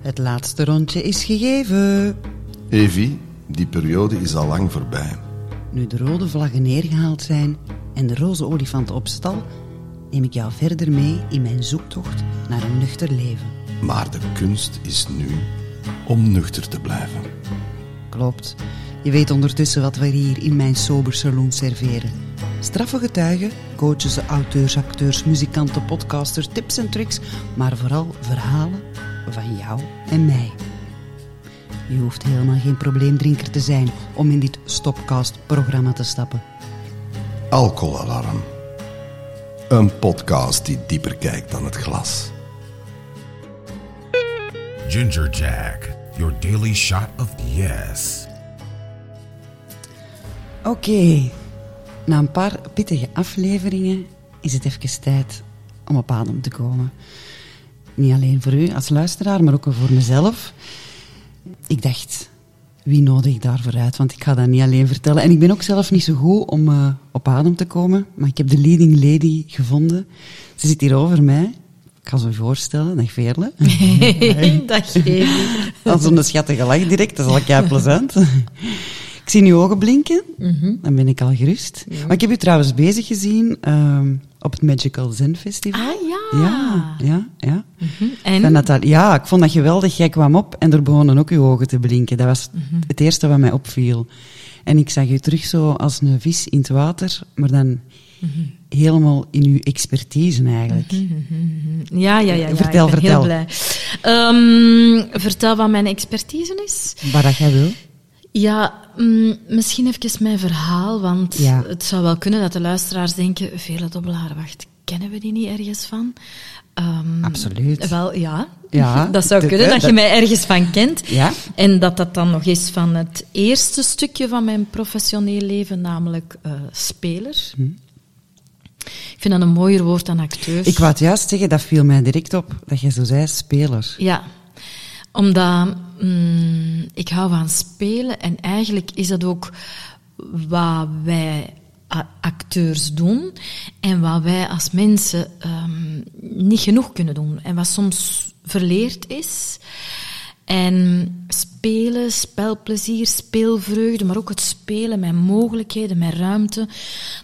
Het laatste rondje is gegeven. Evie, die periode is al lang voorbij. Nu de rode vlaggen neergehaald zijn en de roze olifant op stal, neem ik jou verder mee in mijn zoektocht naar een nuchter leven. Maar de kunst is nu om nuchter te blijven. Klopt. Je weet ondertussen wat we hier in mijn sober saloon serveren. Straffe getuigen, coaches, auteurs, acteurs, muzikanten, podcasters, tips en tricks, maar vooral verhalen van jou en mij. Je hoeft helemaal geen probleemdrinker te zijn om in dit Stopcast-programma te stappen. Alcoholalarm. Een podcast die dieper kijkt dan het glas. Ginger Jack, your daily shot of yes. Oké, na een paar pittige afleveringen is het even tijd om op adem te komen. Niet alleen voor u als luisteraar, maar ook voor mezelf. Ik dacht, wie nodig ik daarvoor uit? Want ik ga dat niet alleen vertellen. En ik ben ook zelf niet zo goed om uh, op adem te komen. Maar ik heb de leading lady gevonden. Ze zit hier over mij. Ik ga ze u voorstellen. Dag Veerle. Dag Evie. Als een schattige lach direct, dat is al kei plezant. Ik zie uw ogen blinken, mm -hmm. dan ben ik al gerust. Ja. Maar ik heb u trouwens bezig gezien um, op het Magical Zen Festival. Ah ja. Ja, ja, ja. Mm -hmm. En? Dat dat, ja, ik vond dat geweldig. Jij kwam op en er begonnen ook uw ogen te blinken. Dat was mm -hmm. het eerste wat mij opviel. En ik zag u terug zo als een vis in het water, maar dan helemaal in uw expertise eigenlijk. Ja, ja, ja. ja vertel, ik ben vertel. Heel blij. Um, vertel wat mijn expertise is. Wat dat jij wil. Ja, mm, misschien even mijn verhaal, want ja. het zou wel kunnen dat de luisteraars denken, Vele Dobbelaar, wacht, kennen we die niet ergens van? Um, Absoluut. Wel, ja. ja dat zou kunnen, dat, dat je mij ergens van kent. Ja. En dat dat dan nog is van het eerste stukje van mijn professioneel leven, namelijk uh, speler. Hm. Ik vind dat een mooier woord dan acteur. Ik wou het juist zeggen, dat viel mij direct op, dat je zo zei, speler. Ja, omdat mm, ik hou van spelen en eigenlijk is dat ook wat wij acteurs doen en wat wij als mensen um, niet genoeg kunnen doen en wat soms verleerd is. En spelen, spelplezier, speelvreugde, maar ook het spelen met mogelijkheden, met ruimte,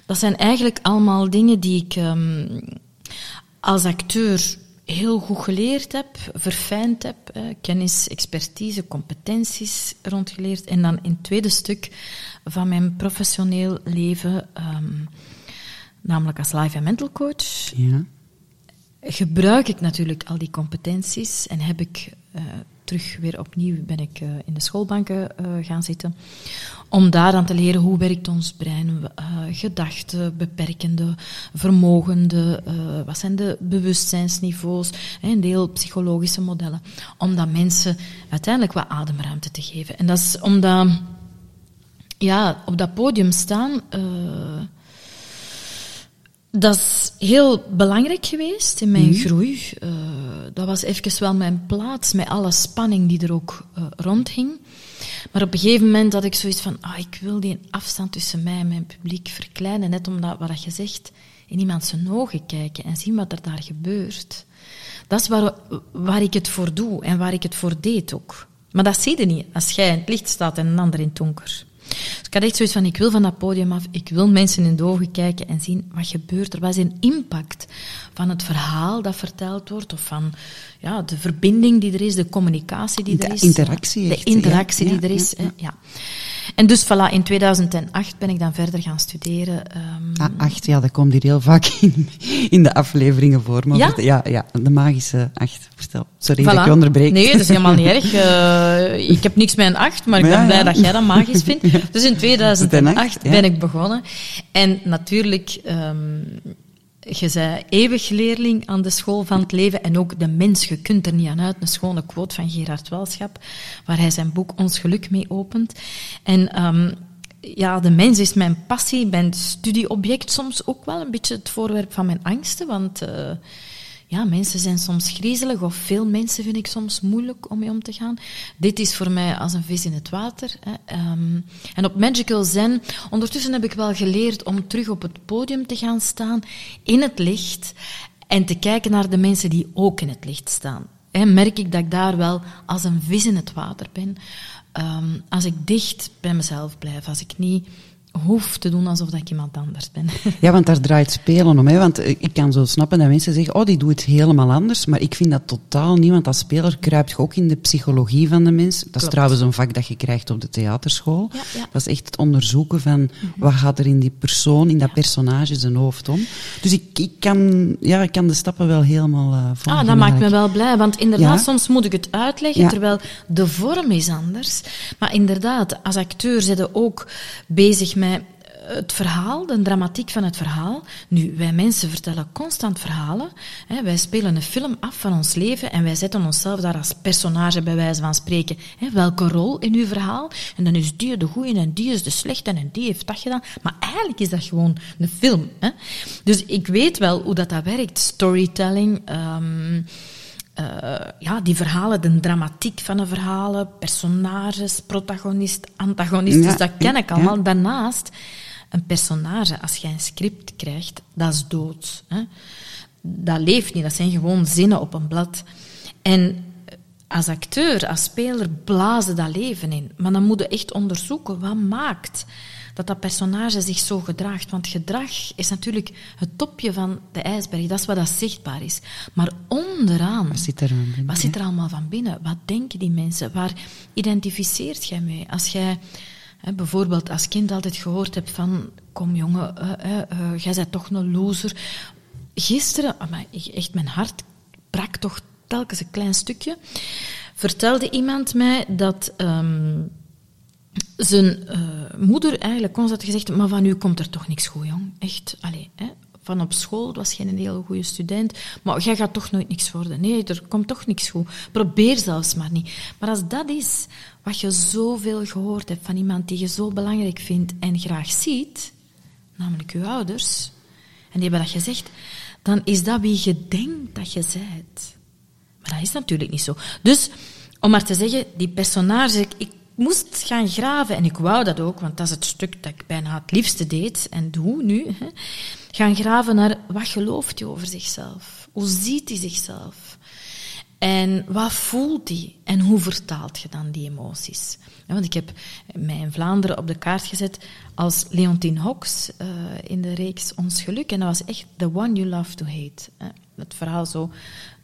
dat zijn eigenlijk allemaal dingen die ik um, als acteur heel goed geleerd heb, verfijnd heb, eh, kennis, expertise, competenties rondgeleerd. En dan in het tweede stuk van mijn professioneel leven, um, namelijk als life en mental coach, ja. gebruik ik natuurlijk al die competenties en heb ik uh, terug weer opnieuw ben ik uh, in de schoolbanken uh, gaan zitten. Om daar dan te leren hoe werkt ons brein, uh, gedachten, beperkende, vermogende, wat zijn de bewustzijnsniveaus, een deel psychologische modellen. Om dat mensen uiteindelijk wat ademruimte te geven. En dat is omdat, ja, op dat podium staan dat is heel belangrijk geweest in mijn mm. groei. Uh, dat was even wel mijn plaats met alle spanning die er ook uh, rondhing. Maar op een gegeven moment had ik zoiets van, ah, ik wil die afstand tussen mij en mijn publiek verkleinen, net omdat wat je zegt, in iemand zijn ogen kijken en zien wat er daar gebeurt. Dat is waar, waar ik het voor doe en waar ik het voor deed ook. Maar dat zie je niet als jij in het licht staat en een ander in het donker. Dus ik had echt zoiets van, ik wil van dat podium af, ik wil mensen in de ogen kijken en zien wat gebeurt er. Wat is een impact van het verhaal dat verteld wordt, of van ja, de verbinding die er is, de communicatie die de er is. interactie. De interactie ja, die ja, er is. Ja, ja. En dus voilà, in 2008 ben ik dan verder gaan studeren. Um... Ah, acht, ja, dat komt hier heel vaak in, in de afleveringen voor. Maar ja? ja, ja, de magische acht. Vertel. Sorry voilà. dat ik je onderbreek. Nee, dat is helemaal niet erg. Uh, ik heb niks met een acht, maar ik ben ja, blij ja. dat jij dat magisch vindt. Dus in 2008 ja. ben ik begonnen. En natuurlijk... Um, je zei eeuwig leerling aan de school van het leven en ook de mens, je kunt er niet aan uit. Een schone quote van Gerard Welschap, waar hij zijn boek Ons Geluk mee opent. En um, ja, de mens is mijn passie, mijn studieobject, soms ook wel een beetje het voorwerp van mijn angsten, want uh, ja, mensen zijn soms griezelig, of veel mensen vind ik soms moeilijk om mee om te gaan. Dit is voor mij als een vis in het water. Hè. Um, en op Magical Zen, ondertussen heb ik wel geleerd om terug op het podium te gaan staan, in het licht, en te kijken naar de mensen die ook in het licht staan. hè, merk ik dat ik daar wel als een vis in het water ben. Ehm, als ik dicht bij mezelf blijf, als ik niet hoef te doen alsof dat ik iemand anders ben. Ja, want daar draait spelen om. Hè? Want eh, ik kan zo snappen dat mensen zeggen, oh, die doet het helemaal anders. Maar ik vind dat totaal niet, want als speler kruipt je ook in de psychologie van de mens. Dat is trouwens een vak dat je krijgt op de theaterschool. Ja, ja. Dat is echt het onderzoeken van, wat gaat er in die persoon, in dat personage zijn hoofd om. Dus ik, ik, kan, ja, ik kan de stappen wel helemaal uh, volgen. Ah, dat maakt me wel blij, want inderdaad, soms moet ik het uitleggen, terwijl de vorm is anders. Maar inderdaad, als acteur zit je ook bezig met het verhaal, de dramatiek van het verhaal. Nu, wij mensen vertellen constant verhalen. Hè. Wij spelen een film af van ons leven en wij zetten onszelf daar als personage, bij wijze van spreken. Hè. Welke rol in uw verhaal? En dan is die de goeie en die is de slechte en die heeft dat gedaan. Maar eigenlijk is dat gewoon een film. Hè. Dus ik weet wel hoe dat, dat werkt. Storytelling... ehm, eh, ja, die verhalen, de dramatiek van de verhalen, personages, protagonist, antagonist, Ja, dus dat ken ik allemaal. ja. Daarnaast, een personage, als je een script krijgt, dat is dood. Hè? Dat leeft niet, dat zijn gewoon zinnen op een blad. En als acteur, als speler, blazen dat leven in. Maar dan moet je echt onderzoeken, wat maakt dat dat personage zich zo gedraagt. Want gedrag is natuurlijk het topje van de ijsberg. Dat is wat dat zichtbaar is. Maar onderaan... Wat zit er aan binnen, Wat zit er allemaal van binnen? Wat denken die mensen? Waar identificeert jij mee? Als jij hè, bijvoorbeeld als kind altijd gehoord hebt van... Kom jongen, eh, eh, eh, jij bent toch een loser. Gisteren, echt mijn hart brak toch telkens een klein stukje. Vertelde iemand mij dat... ehm, zijn eh, moeder eigenlijk constant gezegd, maar van u komt er toch niks goed, jong. Echt, allee, hè. Van op school was geen hele goede student, maar jij gaat toch nooit niks worden. Nee, er komt toch niks goed. Probeer zelfs maar niet. Maar als dat is wat je zoveel gehoord hebt van iemand die je zo belangrijk vindt en graag ziet, namelijk uw ouders, en die hebben dat gezegd, dan is dat wie je denkt dat je bent. Maar dat is natuurlijk niet zo. Dus, om maar te zeggen, die personage, ik moest gaan graven, en ik wou dat ook, want dat is het stuk dat ik bijna het liefste deed, en doe nu, hè, gaan graven naar wat gelooft hij over zichzelf? Hoe ziet hij zichzelf? En wat voelt hij? En hoe vertaalt je dan die emoties? Want ik heb mij in Vlaanderen op de kaart gezet als Leontine Hox eh, in de reeks Ons Geluk. En dat was echt the one you love to hate. hè. Het verhaal zo,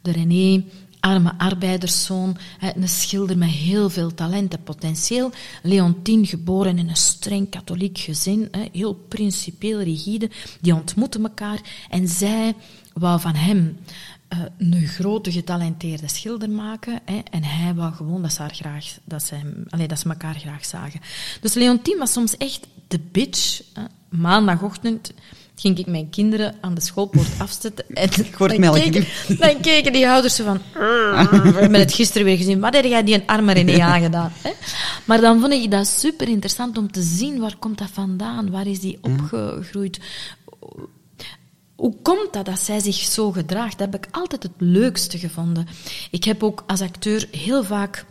de René, arme arbeiderszoon, een schilder met heel veel talent en potentieel. Leontine, geboren in een streng katholiek gezin, heel principieel rigide. Die ontmoeten elkaar en zij wou van hem eh, een grote getalenteerde schilder maken. En hij wou gewoon dat ze, haar graag, dat, ze dat ze elkaar graag zagen. Dus Leontien was soms echt de bitch. Maandagochtend ging ik mijn kinderen aan de schoolpoort afzetten. En dan, keken, dan keken die ouders van... We hebben het gisteren weer gezien. Wat heb jij die een arme René aangedaan? Hè? Maar dan vond ik dat super interessant om te zien. Waar komt dat vandaan? Waar is die opgegroeid? Hoe komt dat dat zij zich zo gedraagt? Dat heb ik altijd het leukste gevonden. Ik heb ook als acteur heel vaak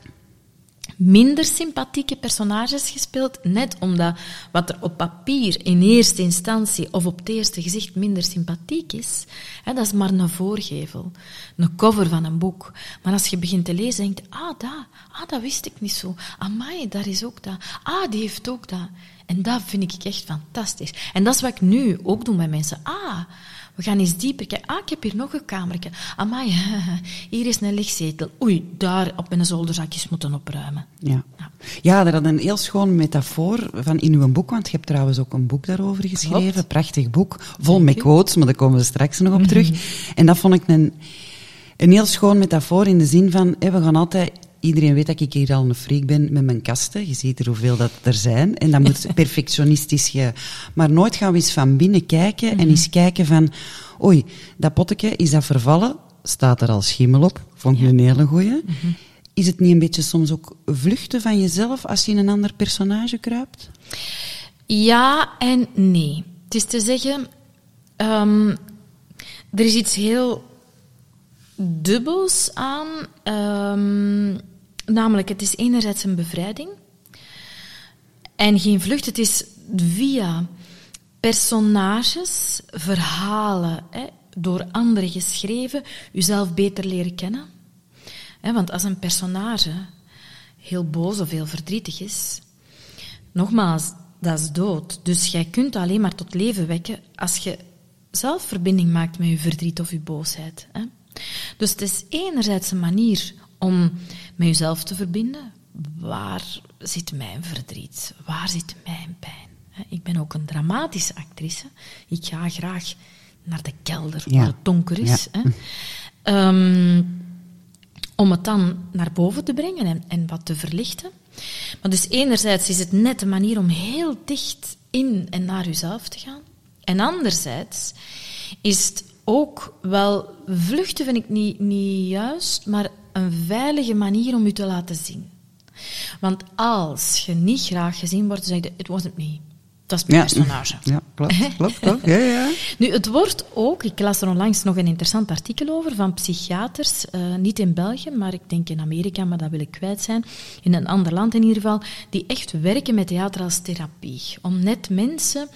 minder sympathieke personages gespeeld, net omdat wat er op papier in eerste instantie of op het eerste gezicht minder sympathiek is, hè, dat is maar een voorgevel, een cover van een boek. Maar als je begint te lezen, denk je, ah, dat, ah, dat wist ik niet zo. Amai, daar is ook dat. Ah, die heeft ook dat. En dat vind ik echt fantastisch. En dat is wat ik nu ook doe met mensen. Ah, we gaan eens dieper kijken. Ah, ik heb hier nog een kamertje. Amai, hier is een lichtzetel. Oei, daar op mijn zolderzakjes moeten opruimen. Ja. Ja. ja, dat had een heel schoon metafoor van in uw boek, want je hebt trouwens ook een boek daarover geschreven. Klopt. Prachtig boek, vol met quotes, maar daar komen we straks nog op terug. En dat vond ik een, een heel schoon metafoor in de zin van, we gaan altijd... Iedereen weet dat ik hier al een freak ben met mijn kasten. Je ziet er hoeveel dat er zijn. En dat moet perfectionistisch... Ge... Maar nooit gaan we eens van binnen kijken en eens kijken van... Oei, dat potje, is dat vervallen? Staat er al schimmel op? Vond ik een hele goeie. Is het niet een beetje soms ook vluchten van jezelf als je in een ander personage kruipt? Ja en nee. Het is te zeggen, ehm, er is iets heel dubbels aan. ehm, namelijk, het is enerzijds een bevrijding en geen vlucht. Het is via personages, verhalen, hè, door anderen geschreven, uzelf beter leren kennen. Hè, want als een personage heel boos of heel verdrietig is, nogmaals, dat is dood. Dus jij kunt alleen maar tot leven wekken als je zelf verbinding maakt met je verdriet of je boosheid. Hè. Dus het is enerzijds een manier om met jezelf te verbinden. Waar zit mijn verdriet? Waar zit mijn pijn? Ik ben ook een dramatische actrice. Ik ga graag naar de kelder Ja. waar het donker is. Ja. Hè. Ehm, om het dan naar boven te brengen en, en wat te verlichten. Maar dus enerzijds is het net een manier om heel dicht in en naar uzelf te gaan. En anderzijds is het ook wel, vluchten vind ik niet, niet juist, maar een veilige manier om u te laten zien. Want als je niet graag gezien wordt, zeg je, it wasn't me. Dat is mijn Ja. personage. Ja, klopt, klopt, klopt. Ja, ja. Nu, het wordt ook, ik las er onlangs nog een interessant artikel over van psychiaters, eh, niet in België, maar ik denk in Amerika, maar dat wil ik kwijt zijn, in een ander land in ieder geval, die echt werken met theater als therapie. Om net mensen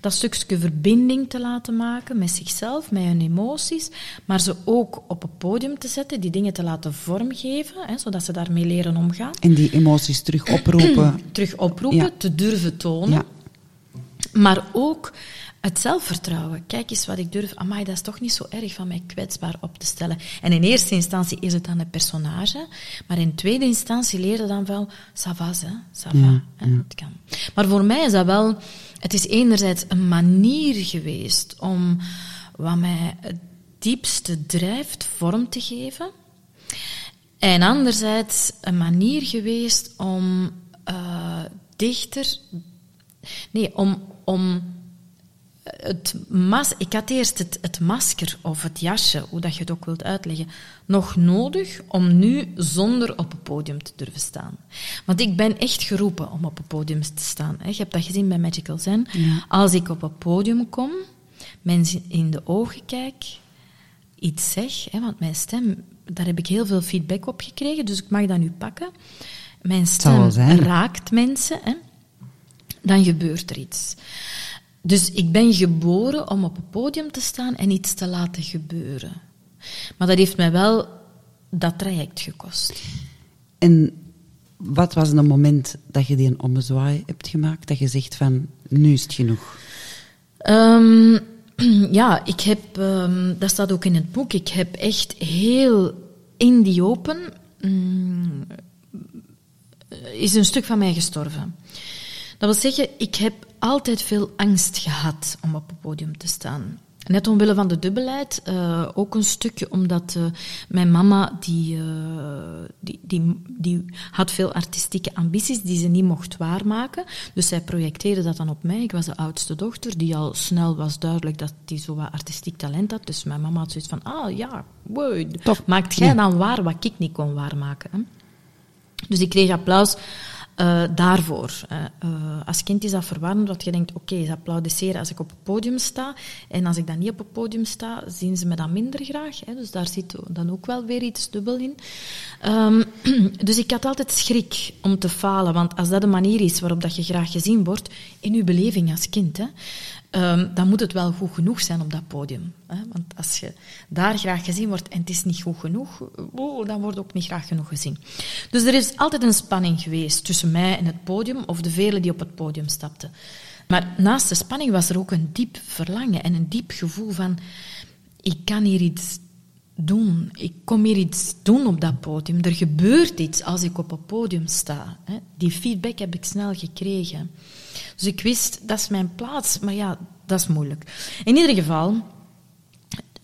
dat stukje verbinding te laten maken met zichzelf, met hun emoties, maar ze ook op het podium te zetten, die dingen te laten vormgeven, hè, zodat ze daarmee leren omgaan. En die emoties terug oproepen. Terug oproepen, Ja. te durven tonen. Ja. Maar ook het zelfvertrouwen. Kijk eens wat ik durf. Amai, dat is toch niet zo erg van mij kwetsbaar op te stellen. En in eerste instantie is het dan een personage. Maar in tweede instantie leer je dan wel... Ça va, hè. Ça va. Ja, Het kan. Maar voor mij is dat wel... Het is enerzijds een manier geweest om wat mij het diepste drijft vorm te geven. En anderzijds een manier geweest om eh, dichter... Nee, om, om het mas ik had eerst het, het masker of het jasje, hoe dat je het ook wilt uitleggen, nog nodig om nu zonder op het podium te durven staan. Want ik ben echt geroepen om op het podium te staan. hè. Je hebt dat gezien bij Magical Zen. Als ik op het podium kom, mensen in de ogen kijk, iets zeg, hè, want mijn stem, daar heb ik heel veel feedback op gekregen, dus ik mag dat nu pakken. Mijn stem raakt mensen, hè, dan gebeurt er iets. Dus ik ben geboren om op het podium te staan en iets te laten gebeuren. Maar dat heeft mij wel dat traject gekost. En wat was een moment dat je die een ommezwaai hebt gemaakt? Dat je zegt van, nu is het genoeg. Ehm, ja, ik heb, ehm, dat staat ook in het boek, ik heb echt heel in die open, mm, is een stuk van mij gestorven. Dat wil zeggen, ik heb altijd veel angst gehad om op het podium te staan. Net omwille van de dubbelheid, eh, ook een stukje omdat eh, mijn mama, die, eh, die, die, die had veel artistieke ambities die ze niet mocht waarmaken. Dus zij projecteerde dat dan op mij. Ik was de oudste dochter, die al snel was duidelijk dat die zo wat artistiek talent had. Dus mijn mama had zoiets van, ah ja, wow, maakt jij Ja. dan waar wat ik niet kon waarmaken. Hè? Dus ik kreeg applaus eh, daarvoor. Eh, als kind is dat verwarrend, dat je denkt, oké, ze applaudisseren als ik op het podium sta. En als ik dan niet op het podium sta, zien ze me dan minder graag. Hè. Dus daar zit dan ook wel weer iets dubbel in. Ehm, dus ik had altijd schrik om te falen. Want als dat de manier is waarop dat je graag gezien wordt, in je beleving als kind, hè, ehm, dan moet het wel goed genoeg zijn op dat podium. Hè. Want als je daar graag gezien wordt en het is niet goed genoeg, dan wordt ook niet graag genoeg gezien. Dus er is altijd een spanning geweest tussen mij en het podium, of de velen die op het podium stapten. Maar naast de spanning was er ook een diep verlangen en een diep gevoel van, ik kan hier iets doen. Ik kom hier iets doen op dat podium. Er gebeurt iets als ik op het podium sta. Die feedback heb ik snel gekregen. Dus ik wist, dat is mijn plaats. Maar ja, dat is moeilijk. In ieder geval,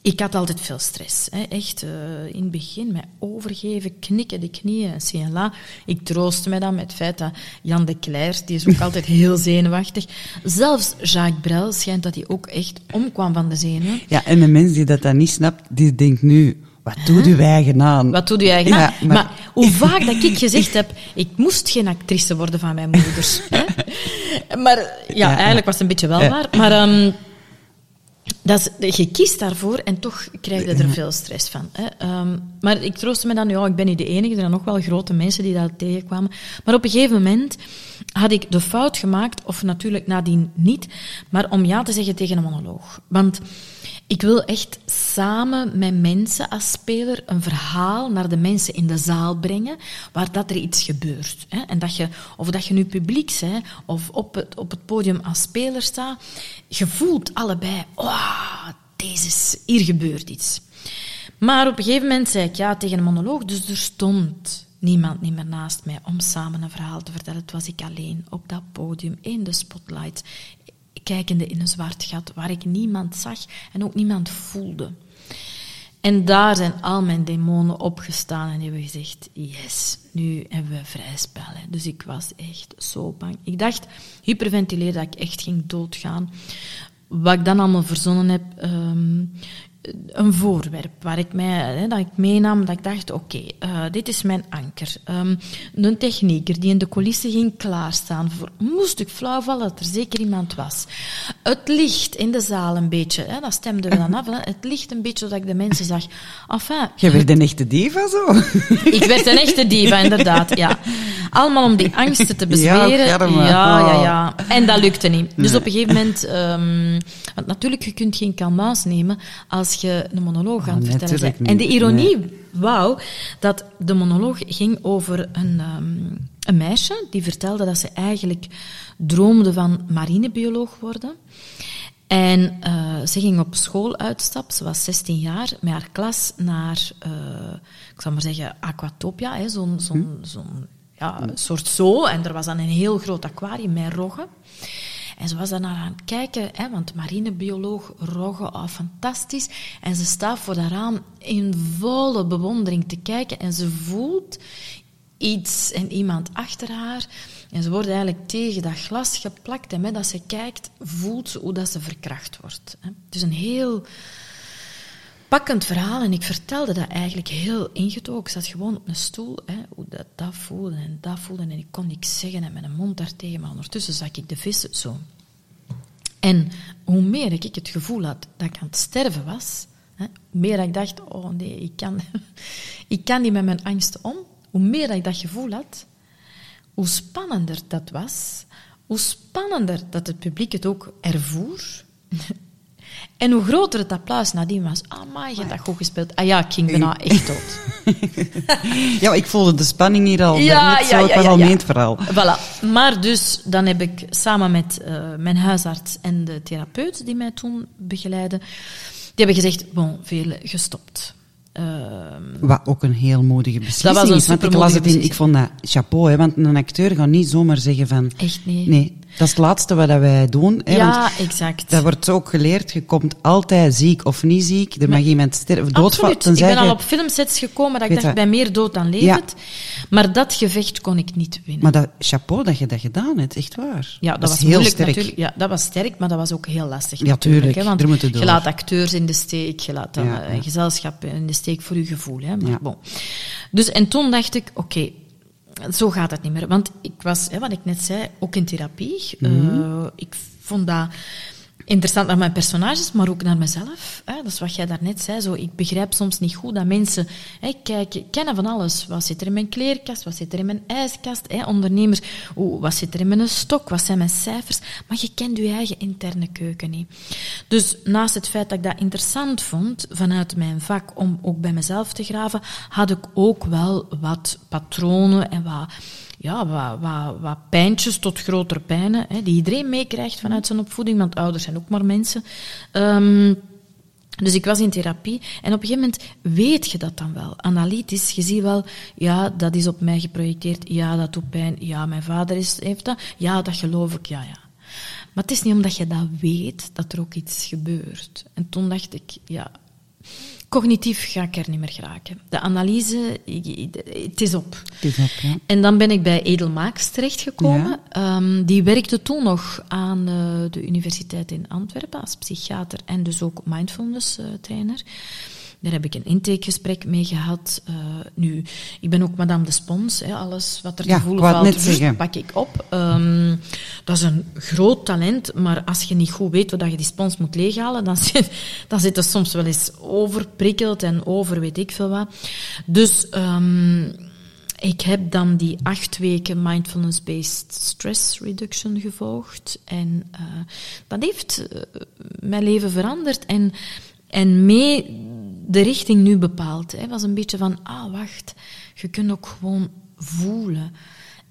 ik had altijd veel stress. Hè. Echt, eh, in het begin met overgeven, knikken de knieën, CLA. Ik troostte me dan met het feit dat Jan de Cleyers, die is ook altijd heel zenuwachtig. Zelfs Jacques Brel schijnt dat hij ook echt omkwam van de zenuwen. Ja, en een mens die dat dan niet snapt, die denkt nu, wat doet uw eigen aan? Wat doet u eigenlijk? Ja, maar... maar- hoe vaak dat ik gezegd heb, ik moest geen actrice worden van mijn moeders. hè? Maar ja, Ja, eigenlijk was het een beetje wel waar. Maar ehm, dat is, je kiest daarvoor en toch krijg je er veel stress van. Hè? Ehm, maar ik troostte me dan, ja, ik ben niet de enige. Er zijn nog wel grote mensen die dat tegenkwamen. Maar op een gegeven moment had ik de fout gemaakt, of natuurlijk nadien niet, maar om ja te zeggen tegen een monoloog. Want Ik wil echt samen met mensen als speler een verhaal naar de mensen in de zaal brengen waar dat er iets gebeurt. Hè? En dat je, of dat je nu publiek bent of op het, op het podium als speler staat, je voelt allebei, oh, deze hier gebeurt iets. Maar op een gegeven moment zei ik ja tegen een monoloog, dus er stond niemand niet meer naast mij om samen een verhaal te vertellen. Het was ik alleen op dat podium in de spotlight kijkende in een zwart gat waar ik niemand zag en ook niemand voelde. En daar zijn al mijn demonen opgestaan en hebben gezegd: Yes, nu hebben we vrij spel. Dus ik was echt zo bang. Ik dacht, hyperventileer, dat ik echt ging doodgaan. Wat ik dan allemaal verzonnen heb, ehm, een voorwerp waar ik mij, hè, dat ik meenam, dat ik dacht, oké, uh, dit is mijn anker. Um, een technieker die in de coulissen ging klaarstaan voor, moest ik flauw vallen, dat er zeker iemand was. Het licht in de zaal een beetje, hè, dat stemde we dan af, hè, het licht een beetje zodat ik de mensen zag. Enfin, Je werd een echte diva zo? ik werd een echte diva, inderdaad, ja. Allemaal om die angsten te bezweren. Ja, ja, ja, ja. En dat lukte niet. Dus op een gegeven moment, um, want natuurlijk, je kunt geen kalmaas nemen als je een monoloog aan het vertellen bent. En de ironie nee. wou dat de monoloog ging over een, um, een meisje die vertelde dat ze eigenlijk droomde van marinebioloog worden. En uh, ze ging op school uitstap, ze was 16 jaar, met haar klas naar, uh, ik zal maar zeggen, Aquatopia, zo'n zo'n zo'n ja, soort zoo. En er was dan een heel groot aquarium met roggen. En ze was daar naar aan het kijken, hè, want marinebioloog, roggen, oh, fantastisch. En ze staat voor dat raam in volle bewondering te kijken en ze voelt iets en iemand achter haar. En ze wordt eigenlijk tegen dat glas geplakt en met dat ze kijkt, voelt ze hoe dat ze verkracht wordt. Hè. Dus een heel pakkend verhaal en ik vertelde dat eigenlijk heel ingetogen. Ik zat gewoon op een stoel, hè, hoe dat, dat voelde en dat voelde en ik kon niks zeggen en mijn mond daartegen, maar ondertussen zag ik de vissen zo. En hoe meer ik het gevoel had dat ik aan het sterven was, hè, hoe meer ik dacht, oh nee, ik kan, ik kan niet met mijn angsten om, hoe meer ik dat gevoel had, hoe spannender dat was, hoe spannender dat het publiek het ook ervoer. En hoe groter het applaus nadien was, ah, maar je hebt dat goed gespeeld. Ah ja, ik ging bijna echt dood. ja, ik voelde de spanning hier al. Ja, ja, zo, ik was al mee het verhaal. Voilà. Maar dus, dan heb ik samen met uh, mijn huisarts en de therapeut die mij toen begeleidde, die hebben gezegd, bon, veel gestopt. Uh, Wat ook een heel moedige beslissing dat was een is. Want ik, las het in, ik vond dat chapeau, hè, want een acteur gaat niet zomaar zeggen van... Echt niet. Nee, dat is het laatste wat wij doen. Hè, ja, exact. Dat wordt ook geleerd. Je komt altijd ziek of niet ziek. Er mag iemand sterven. Doodvallen. Ik ben al op filmsets gekomen dat ik dacht, ik ben meer dood dan levend. Ja. Maar dat gevecht kon ik niet winnen. Maar dat chapeau dat je dat gedaan hebt, echt waar. Ja, dat, dat was heel moeilijk sterk. natuurlijk. Ja, dat was sterk, maar dat was ook heel lastig. Ja, tuurlijk. Hè, want er door. je laat acteurs in de steek, je laat dan ja, ja. gezelschap in de steek voor je gevoel. Hè. Maar, bon. Dus, en toen dacht ik, oké, okay, zo gaat het niet meer. Want ik was, hè, wat ik net zei, ook in therapie. Mm -hmm. uh, ik vond dat interessant naar mijn personages, maar ook naar mezelf. Hè. Dat is wat jij daarnet zei. Zo, ik begrijp soms niet goed dat mensen hè, kijken, kennen van alles. Wat zit er in mijn kleerkast? Wat zit er in mijn ijskast? Hè. Ondernemers, wat zit er in mijn stok? Wat zijn mijn cijfers? Maar je kent je eigen interne keuken niet. Dus naast het feit dat ik dat interessant vond, vanuit mijn vak, om ook bij mezelf te graven, had ik ook wel wat patronen en wat ja, wat, wat, pijntjes tot grotere pijnen, hè, die iedereen meekrijgt vanuit zijn opvoeding, want ouders zijn ook maar mensen. Um, dus ik was in therapie en op een gegeven moment weet je dat dan wel. Analytisch, je ziet wel, ja, dat is op mij geprojecteerd, ja, dat doet pijn, ja, mijn vader is, heeft dat, ja, dat geloof ik, ja, ja. Maar het is niet omdat je dat weet, dat er ook iets gebeurt. En toen dacht ik, ja, Cognitief ga ik er niet meer geraken. De analyse, het is op. Het is op ja. En dan ben ik bij Edelmaaks terechtgekomen. Ja. Um, die werkte toen nog aan uh, de universiteit in Antwerpen als psychiater en dus ook mindfulness uh, trainer. Daar heb ik een intakegesprek mee gehad. Uh, nu, ik ben ook madame de spons. Hè, alles wat er ja, te voelen valt, zeggen. pak ik op. Um, dat is een groot talent, maar als je niet goed weet wat je die spons moet leeghalen, dan zit, dan zit het soms wel eens overprikkeld en over weet ik veel wat. Dus... Um, ik heb dan die acht weken mindfulness-based stress reduction gevolgd. En uh, dat heeft uh, mijn leven veranderd. En En mee de richting nu bepaald. Het was een beetje van, ah, wacht, je kunt ook gewoon voelen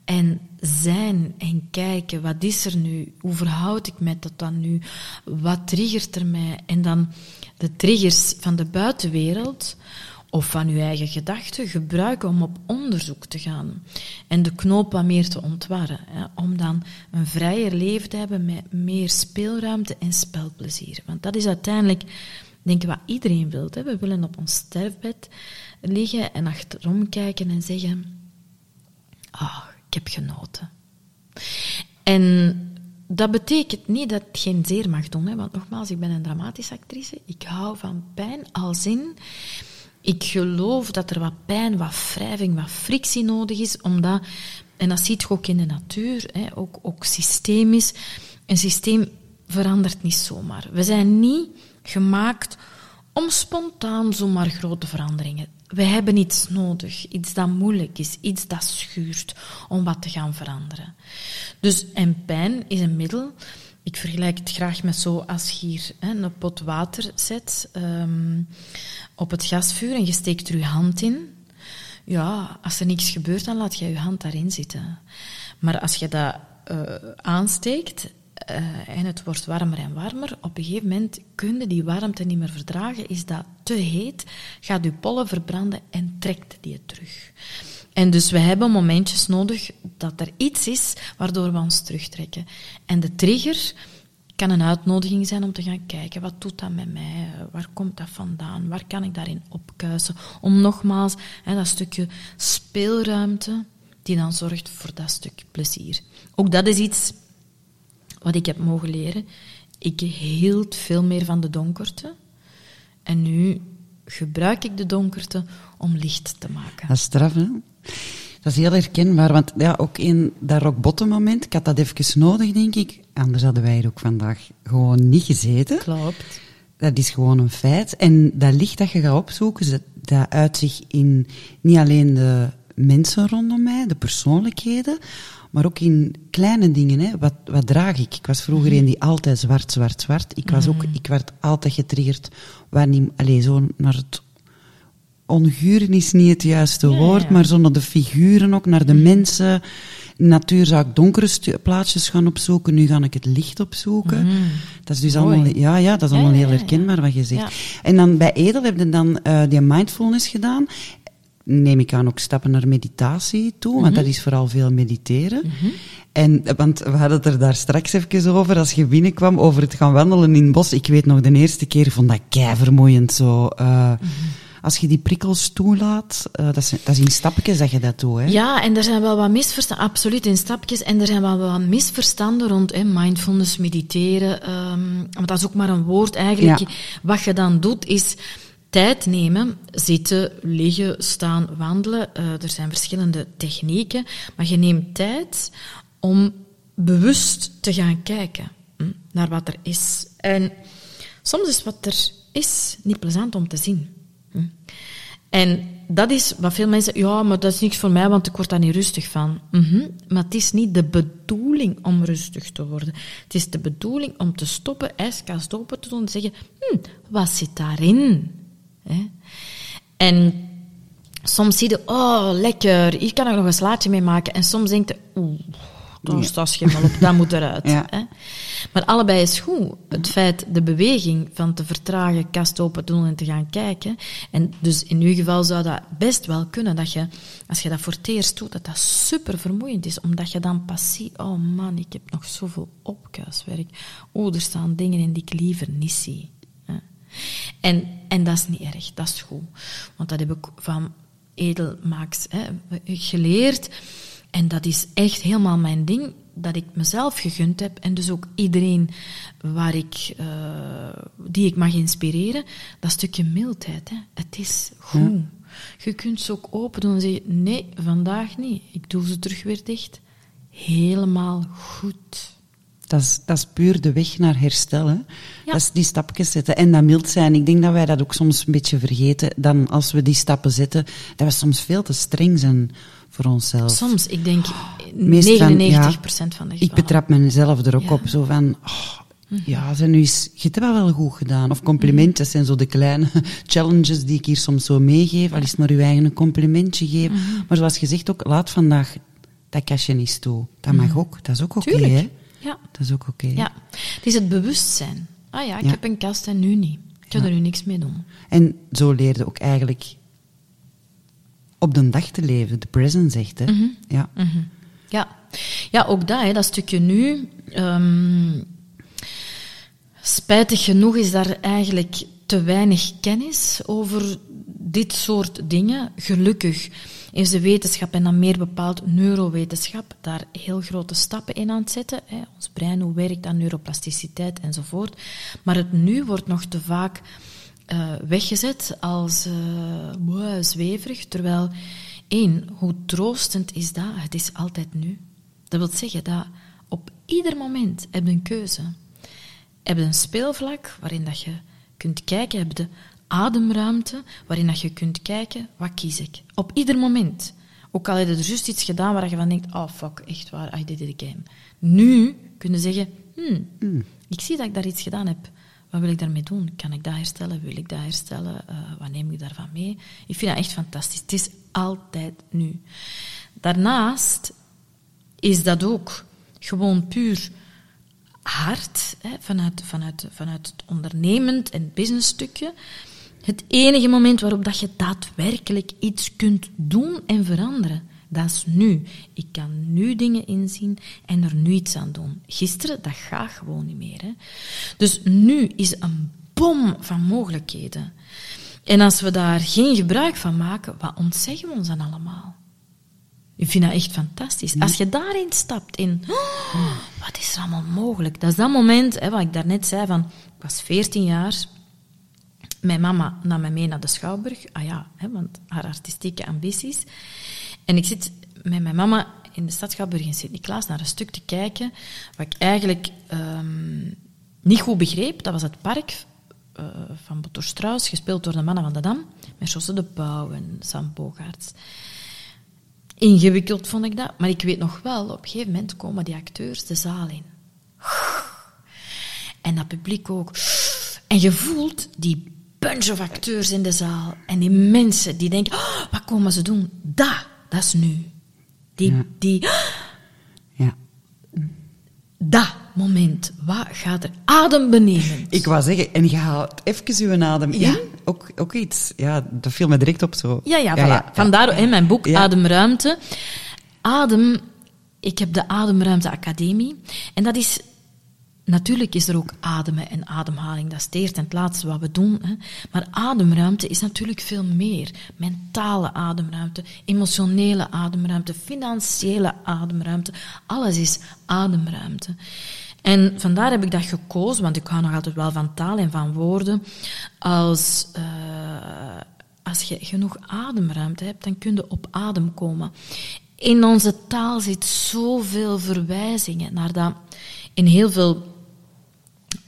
en zijn en kijken, wat is er nu? Hoe verhoud ik mij tot dan nu? Wat triggert er mij? En dan de triggers van de buitenwereld of van uw eigen gedachten gebruiken om op onderzoek te gaan en de knoop wat meer te ontwarren. Hè, om dan een vrijer leven te hebben met meer speelruimte en spelplezier. Want dat is uiteindelijk, denk wat iedereen wil. We willen op ons sterfbed liggen en achterom kijken en zeggen: Ah, ik heb genoten. En dat betekent niet dat het geen zeer mag doen. Hè? Want nogmaals, ik ben een dramatische actrice. Ik hou van pijn als in... Ik geloof dat er wat pijn, wat wrijving, wat frictie nodig is, omdat... En dat ziet je ook in de natuur, hè, ook, ook systemisch. Een systeem verandert niet zomaar. We zijn niet gemaakt om spontaan zomaar grote veranderingen we hebben iets nodig, iets dat moeilijk is, iets dat schuurt om wat te gaan veranderen. Dus, en pijn is een middel. Ik vergelijk het graag met zo als je hier hè, een pot water zet um, op het gasvuur en je steekt er je hand in. Ja, als er niks gebeurt, dan laat je je hand daarin zitten. Maar als je dat uh, aansteekt uh, en het wordt warmer en warmer, op een gegeven moment kun je die warmte niet meer verdragen. Is dat te heet, gaat je pollen verbranden en trekt die het terug. En dus we hebben momentjes nodig dat er iets is waardoor we ons terugtrekken. En de trigger kan een uitnodiging zijn om te gaan kijken, wat doet dat met mij? Waar komt dat vandaan? Waar kan ik daarin opkuisen? Om nogmaals hè, dat stukje speelruimte, die dan zorgt voor dat stuk plezier. Ook dat is iets wat ik heb mogen leren. Ik hield veel meer van de donkerte. En nu gebruik ik de donkerte om licht te maken. Dat is straf, hè? Dat is heel herkenbaar, want ja, ook in dat rock bottom moment, ik had dat even nodig, denk ik. Anders hadden wij er ook vandaag gewoon niet gezeten. Klopt. Dat is gewoon een feit. En dat licht dat je gaat opzoeken, dat, dat uit zich in niet alleen de mensen rondom mij, de persoonlijkheden, maar ook in kleine dingen. Hè. Wat, wat draag ik? Ik was vroeger een die altijd zwart, zwart, zwart. Ik, was ook, mm. ik werd altijd getriggerd wanneer, allez, zo naar het onguren is niet het juiste woord, maar zo naar de figuren ook, naar de mm. mensen. Natuur zou ik donkere plaatsjes gaan opzoeken, nu ga ik het licht opzoeken. Mm. Dat is dus allemaal, ja, ja, dat is allemaal heel herkenbaar wat je zegt. En dan bij Edel heb je dan uh, die mindfulness gedaan neem ik aan ook stappen naar meditatie toe, want mhm. dat is vooral veel mediteren. Mhm. En, want we hadden het er daar straks even over, als je binnenkwam, over het gaan wandelen in het bos. Ik weet nog, de eerste keer vond dat kei vermoeiend zo. Uh, mm Als je die prikkels toelaat, uh, dat, is, dat is in stapjes dat je dat doet. Hè? Ja, en er zijn wel wat misverstanden, absoluut in stapjes. En er zijn wel wat misverstanden rond hè, mindfulness, mediteren. Um, maar dat is ook maar een woord eigenlijk. Ja. Wat je dan doet, is tijd nemen, zitten, liggen, staan, wandelen. Uh, er zijn verschillende technieken, maar je neemt tijd om bewust te gaan kijken hm, naar wat er is. En soms is wat er is niet plezant om te zien. Hm. En dat is wat veel mensen ja, maar dat is niks voor mij, want ik word daar niet rustig van. Mm Maar het is niet de bedoeling om rustig te worden. Het is de bedoeling om te stoppen, ijskast open te doen en zeggen, hm, wat zit daarin? Hè? En soms zie je, oh, lekker, hier kan ik nog een slaatje mee maken. En soms denk je, oeh, daar staat schimmel op, dat moet eruit. Hè? Maar allebei is goed. Het feit, de beweging van te vertragen, kast open doen en te gaan kijken. En dus in uw geval zou dat best wel kunnen, dat je, als je dat voor het eerst doet, dat dat super vermoeiend is, omdat je dan pas ziet, oh man, ik heb nog zoveel opkuiswerk. Oh, er staan dingen in die ik liever niet zie. En, en dat is niet erg, dat is goed. Want dat heb ik van edelmaaks hè, geleerd. En dat is echt helemaal mijn ding, dat ik mezelf gegund heb en dus ook iedereen waar ik, uh, die ik mag inspireren, dat stukje mildheid. Hè. Het is goed. Je kunt ze ook open doen en zeggen, nee, vandaag niet. Ik doe ze terug weer dicht. Helemaal goed. Dat is, dat is puur de weg naar herstellen. Dat is die stapjes zetten. En dat mild zijn. Ik denk dat wij dat ook soms een beetje vergeten. Dan als we die stappen zetten, dat we soms veel te streng zijn voor onszelf. Soms, ik denk 99% van, ja, van de. Ik betrap mezelf er ook op. Zo van, oh, Ja, zijn nu eens, je hebt wel goed gedaan. Of complimenten zijn zo de kleine challenges die ik hier soms zo meegeef. Al is het maar uw eigen complimentje geven. Maar zoals gezegd ook, laat vandaag dat kastje niet toe. Dat mag ook. Dat is ook oké, Tuurlijk. Ja. Dat is ook oké. ja. Het is het bewustzijn. Ah ja, ik Ja. heb een kast en nu niet. Ik ga er nu niks mee doen. En zo leerde ook eigenlijk op de dag te leven. De present zegt, hè? Ja. Mhm. Ja. ja, ook dat, hè, dat stukje nu. ehm, spijtig genoeg is daar eigenlijk te weinig kennis over dit soort dingen. Gelukkig is de wetenschap, en dan meer bepaald neurowetenschap, daar heel grote stappen in aan het zetten. Hè. Ons brein, hoe werkt dat, neuroplasticiteit enzovoort. Maar het nu wordt nog te vaak eh, weggezet als wow, zweverig, terwijl één, hoe troostend is dat? Het is altijd nu. Dat wil zeggen dat op ieder moment heb je een keuze. Heb je een speelvlak waarin dat je kunt kijken, heb de ademruimte waarin dat je kunt kijken, wat kies ik? Op ieder moment. Ook al heb je er juist iets gedaan waar je van denkt, oh fuck, echt waar, I did it again. Nu kun je zeggen, hmm, ik zie dat ik daar iets gedaan heb. Wat wil ik daarmee doen? Kan ik dat herstellen? Wil ik dat herstellen? Eh, wat neem ik daarvan mee? Ik vind dat echt fantastisch. Het is altijd nu. Daarnaast is dat ook gewoon puur hard, hè, vanuit, vanuit, vanuit het ondernemend en businessstukje. Het enige moment waarop dat je daadwerkelijk iets kunt doen en veranderen, dat is nu. Ik kan nu dingen inzien en er nu iets aan doen. Gisteren, dat gaat gewoon niet meer. Hè. Dus nu is een bom van mogelijkheden. En als we daar geen gebruik van maken, wat ontzeggen we ons dan allemaal? Ik vind dat echt fantastisch. Als je daarin stapt, in oh, wat is er allemaal mogelijk? Dat is dat moment, hè, wat ik daarnet zei, van ik was 14 jaar, mijn mama nam mij mee naar de Schouwburg, ah ja, hè, want haar artistieke ambities. En ik zit met mijn mama in de stad Schouwburg in Sint-Niklaas naar een stuk te kijken, wat ik eigenlijk ehm, niet goed begreep. Dat was het park eh, van Botto Strauss, gespeeld door de mannen van de Dam, met Josse de Pauw en Sam Bogaerts. Ingewikkeld vond ik dat, maar ik weet nog wel, op een gegeven moment komen die acteurs de zaal in. En dat publiek ook. En je voelt die bunch of acteurs in de zaal en die mensen die denken, "Oh, wat komen ze doen? Dat, dat is nu. Die, Ja. die, ja. dat moment, wat gaat er adembenemend? Ik wou zeggen, en je haalt even uw adem Ja. in. Ook, ook iets, ja, dat viel me direct op zo. Ja, ja, voilà. Vandaar in mijn boek. Ademruimte. Adem, ik heb de Ademruimte Academie. En dat is... Natuurlijk is er ook ademen en ademhaling. Dat is het en het laatste wat we doen. Hè. Maar ademruimte is natuurlijk veel meer. Mentale ademruimte, emotionele ademruimte, financiële ademruimte. Alles is ademruimte. En vandaar heb ik dat gekozen, want ik hou nog altijd wel van taal en van woorden. Als, eh, als je genoeg ademruimte hebt, dan kun je op adem komen. In onze taal zit zoveel verwijzingen naar dat. In heel veel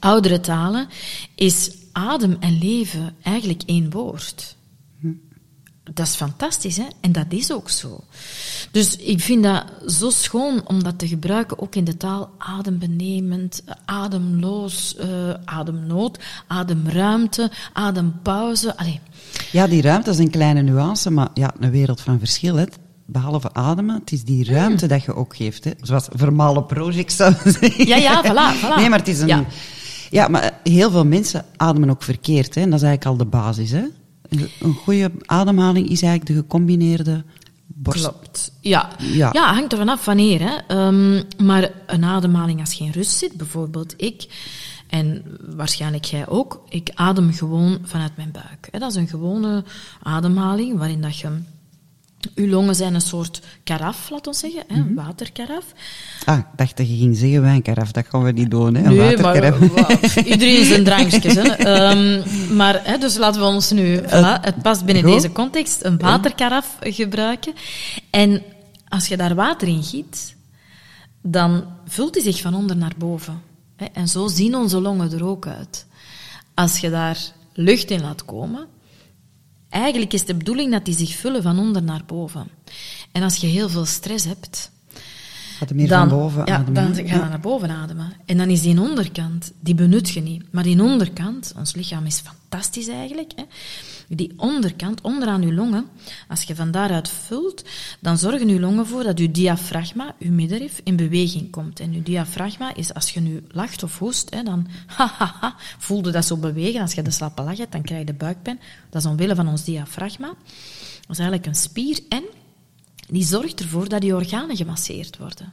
oudere talen is adem en leven eigenlijk één woord. Dat is fantastisch, hè? En dat is ook zo. Dus ik vind dat zo schoon om dat te gebruiken, ook in de taal adembenemend, ademloos, eh, ademnood, ademruimte, adempauze. Allee, Ja, die ruimte is een kleine nuance, maar ja, een wereld van verschil. Hè. Behalve ademen, het is die ruimte dat je ook geeft. Hè. Zoals vermalen project zou zeggen. Ja, ja, voilà, voilà. Nee, maar het is een... Ja. Ja. maar heel veel mensen ademen ook verkeerd. Hè. En dat is eigenlijk al de basis. Hè. Een goede ademhaling is eigenlijk de gecombineerde borst. Klopt. Ja. Ja. Ja. hangt er vanaf wanneer. Hè. Ehm, maar een ademhaling als geen rust zit, bijvoorbeeld ik, en waarschijnlijk jij ook, ik adem gewoon vanuit mijn buik. Hè. Dat is een gewone ademhaling waarin dat je... Uw longen zijn een soort karaf, laten we zeggen, hè, een waterkaraf. Ah, ik dacht dat je ging zeggen wijnkaraf. Dat gaan we niet doen, hè. Een Nee, maar waterkaraf. wa- iedereen zijn drankjes. Hè. Ehm, maar, hè, dus laten we ons nu, voilà, het past binnen deze context, een waterkaraf gebruiken. En als je daar water in giet, dan vult die zich van onder naar boven. Hè. En zo zien onze longen er ook uit. Als je daar lucht in laat komen, eigenlijk is de bedoeling dat die zich vullen van onder naar boven. En als je heel veel stress hebt, Gaat meer dan, van boven ja, ademen, dan hè? ga je Ja. naar boven ademen. En dan is die onderkant, die benut je niet. Maar die onderkant, ons lichaam is fantastisch eigenlijk. Hè. Die onderkant, onderaan je longen, als je van daaruit vult, dan zorgen je longen voor dat je diafragma, je middenrif, in beweging komt. En je diafragma is, als je nu lacht of hoest, hè, dan ha, ha, ha, voelde dat zo bewegen. Als je de slappe lach hebt, dan krijg je de buikpijn. Dat is omwille van ons diafragma. Dat is eigenlijk een spier en die zorgt ervoor dat die organen gemasseerd worden.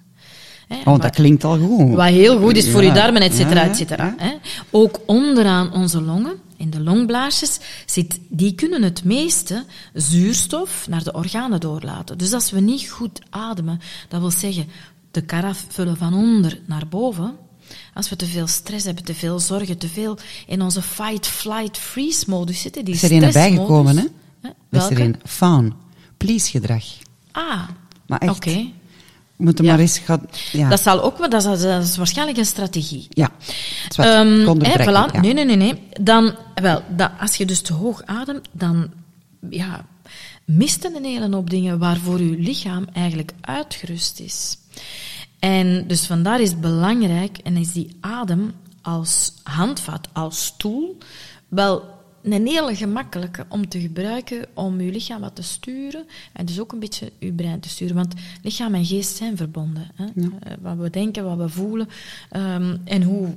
Hè, Oh, dat klinkt al goed. wat heel goed is voor Ja, je darmen, et cetera, ja, et cetera. Ook onderaan onze longen, in de longblaasjes, zit, die kunnen het meeste zuurstof naar de organen doorlaten. Dus als we niet goed ademen, dat wil zeggen de karaf vullen van onder naar boven. Als we te veel stress hebben, te veel zorgen, te veel in onze fight, flight, freeze modus zitten, die is er een bijgekomen, hè? Dat is er Welke? een faun. Please gedrag. Ah, Maar echt. oké. We moeten Ja. maar eens gaan... Ja. Dat zal ook, wel- dat is, dat is waarschijnlijk een strategie. ja. Het is wat hè, onderbrekken, voilà. ja. Nee, nee, nee, nee. Dan, wel, dat, als je dus te hoog ademt, dan ja, mist een hele hoop dingen waarvoor je lichaam eigenlijk uitgerust is. En dus vandaar is het belangrijk, en is die adem als handvat, als stoel, wel een hele gemakkelijke om te gebruiken om je lichaam wat te sturen en dus ook een beetje je brein te sturen. Want lichaam en geest zijn verbonden. Hè? Eh, Wat we denken, wat we voelen ehm, en hoe,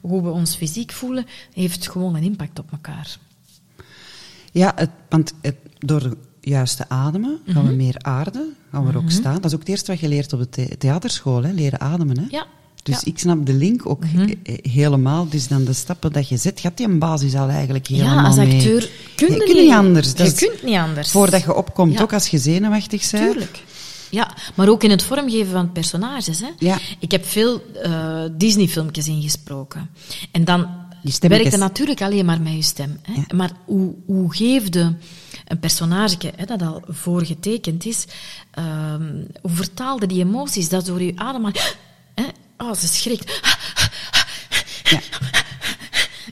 hoe we ons fysiek voelen, heeft gewoon een impact op elkaar. Ja, het, want het, door de juiste ademen gaan Mhm. we meer aarden, gaan we er ook staan. Dat is ook het eerste wat je leert op de the- theaterschool, hè, leren ademen. Hè? Ja. Dus ja. Mhm. ik snap de link ook he- helemaal. Dus dan de stappen dat je zet, gaat die een basis al eigenlijk helemaal ja, als mee. acteur kun je, Je kunt niet anders. Dat Je kunt niet anders. Voordat je opkomt, Ja. ook als je zenuwachtig bent. Tuurlijk. Ja, maar ook in het vormgeven van personages. Hè. Ja. Ik heb veel eh, Disney-filmpjes ingesproken. En dan werkte natuurlijk alleen maar met je stem. Hè. Maar hoe, hoe geefde een personage hè, dat al voorgetekend is, ehm, hoe vertaalde die emoties dat door je ademhaling... Hè, oh, ze schrikt. Ja.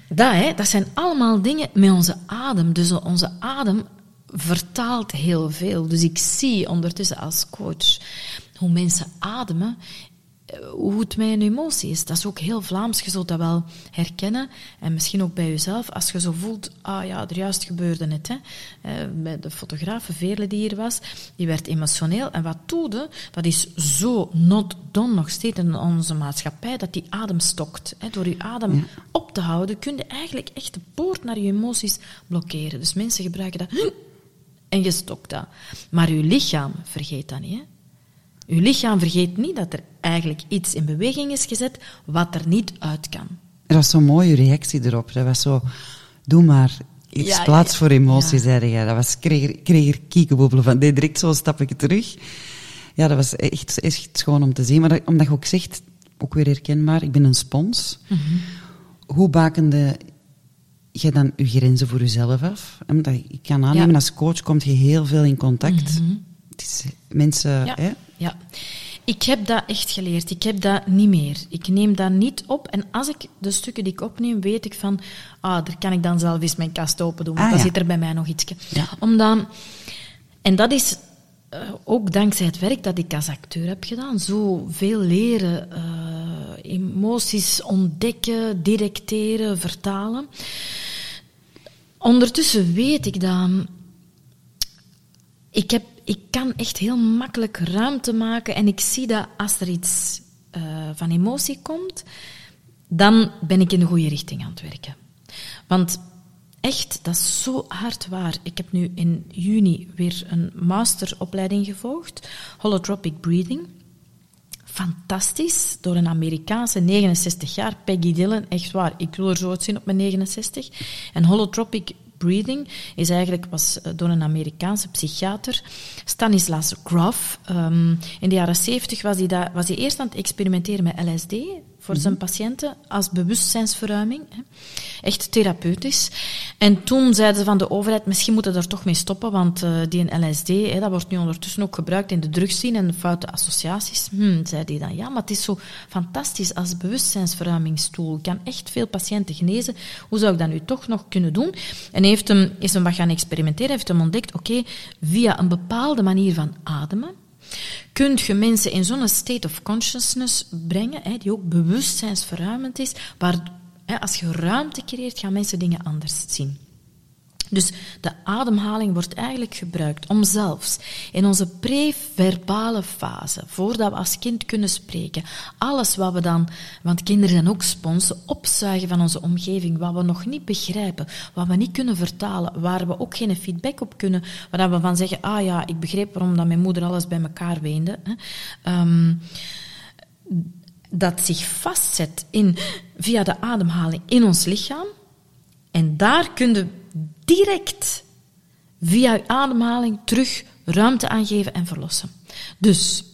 Dat, hè, dat zijn allemaal dingen met onze adem. Dus onze adem vertaalt heel veel. Dus ik zie ondertussen als coach hoe mensen ademen, hoe het met een emotie is. Dat is ook heel Vlaams, je zult dat wel herkennen. En misschien ook bij jezelf, als je zo voelt, ah ja, er juist gebeurde het. Hè. Eh, Bij de fotograaf Veerle die hier was, die werd emotioneel. En wat doede, dat is zo not done nog steeds in onze maatschappij, dat die adem stokt. Hè. Door je adem Ja. op te houden, kun je eigenlijk echt de poort naar je emoties blokkeren. Dus mensen gebruiken dat en je stokt dat. Maar je lichaam vergeet dat niet. Hè? Je lichaam vergeet niet dat er eigenlijk iets in beweging is gezet wat er niet uit kan. Dat was zo'n mooie reactie erop. Dat was zo, doe maar. Ja, ja, plaats voor emotie, Ja. zei jij. Dat was, ik kreeg, er- ik kreeg er kiekenboebelen van. Deed direct zo'n stapje terug. Ja, dat was echt, echt schoon om te zien. Maar dat- omdat je ook zegt, ook weer herkenbaar, ik ben een spons. Mhm. Hoe bakende je dan je grenzen voor jezelf af? Omdat ik kan aannemen, Ja. Mhm. als coach kom je heel veel in contact. Het is, mensen... Hè? Ja. Ik heb dat echt geleerd. Ik heb dat niet meer. Ik neem dat niet op. En als ik de stukken die ik opneem, weet ik van... Ah, daar kan ik dan zelf eens mijn kast open doen. Want Ah, dan ja. zit er bij mij nog iets. Ja. Omdat... En dat is eh, ook dankzij het werk dat ik als acteur heb gedaan. Zo veel leren, eh, emoties ontdekken, directeren, vertalen. Ondertussen weet ik dat ik, heb, ik kan echt heel makkelijk ruimte maken en ik zie dat als er iets eh, van emotie komt, dan ben ik in de goede richting aan het werken. Want echt, dat is zo hard waar. Ik heb nu in juni weer een masteropleiding gevolgd, Holotropic Breathing. Fantastisch, door een Amerikaanse 69 jaar, Peggy Dillon, echt waar. Ik wil er zo uitzien op mijn 69. En holotropic breathing is eigenlijk, was eh, door een Amerikaanse psychiater, Stanislas Grof. Ehm, in de jaren 70 was hij, daar, was hij eerst aan het experimenteren met LSD voor zijn patiënten als bewustzijnsverruiming. Hè. Echt therapeutisch. En toen zeiden ze van de overheid, misschien moeten we er toch mee stoppen, want eh, die LSD, hè, dat wordt nu ondertussen ook gebruikt in de drugsscene en de foute associaties. Hm, zei hij dan. Ja, maar het is zo fantastisch als bewustzijnsverruimingstoel. kan echt veel patiënten genezen. Hoe zou ik dat nu toch nog kunnen doen? En heeft hem, is hem wat gaan experimenteren, heeft hem ontdekt, oké, via een bepaalde manier van ademen, kun je mensen in zo'n state of consciousness brengen, hè, die ook bewustzijnsverruimend is, waar hè, als je ruimte creëert, gaan mensen dingen anders zien. Dus de ademhaling wordt eigenlijk gebruikt om zelfs in onze preverbale fase, voordat we als kind kunnen spreken, alles wat we dan, want kinderen zijn ook sponsen, opzuigen van onze omgeving, wat we nog niet begrijpen, wat we niet kunnen vertalen, waar we ook geen feedback op kunnen, waar we van zeggen, ah ja, ik begreep waarom dat mijn moeder alles bij elkaar weende. Ehm, dat zich vastzet in, via de ademhaling in ons lichaam. En daar kunnen direct via uw ademhaling terug ruimte aangeven en verlossen. Dus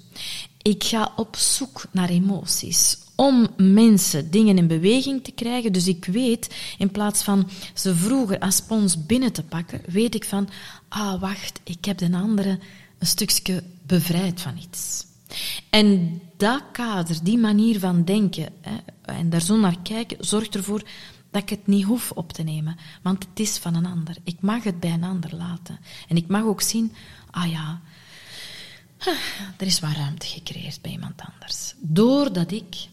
ik ga op zoek naar emoties om mensen dingen in beweging te krijgen. Dus ik weet, in plaats van ze vroeger als spons binnen te pakken, weet ik van, ah wacht, ik heb de andere een stukje bevrijd van iets. En dat kader, die manier van denken hè, en daar zo naar kijken, zorgt ervoor dat ik het niet hoef op te nemen, want het is van een ander. Ik mag het bij een ander laten. En ik mag ook zien, ah ja, er is wat ruimte gecreëerd bij iemand anders. Doordat ik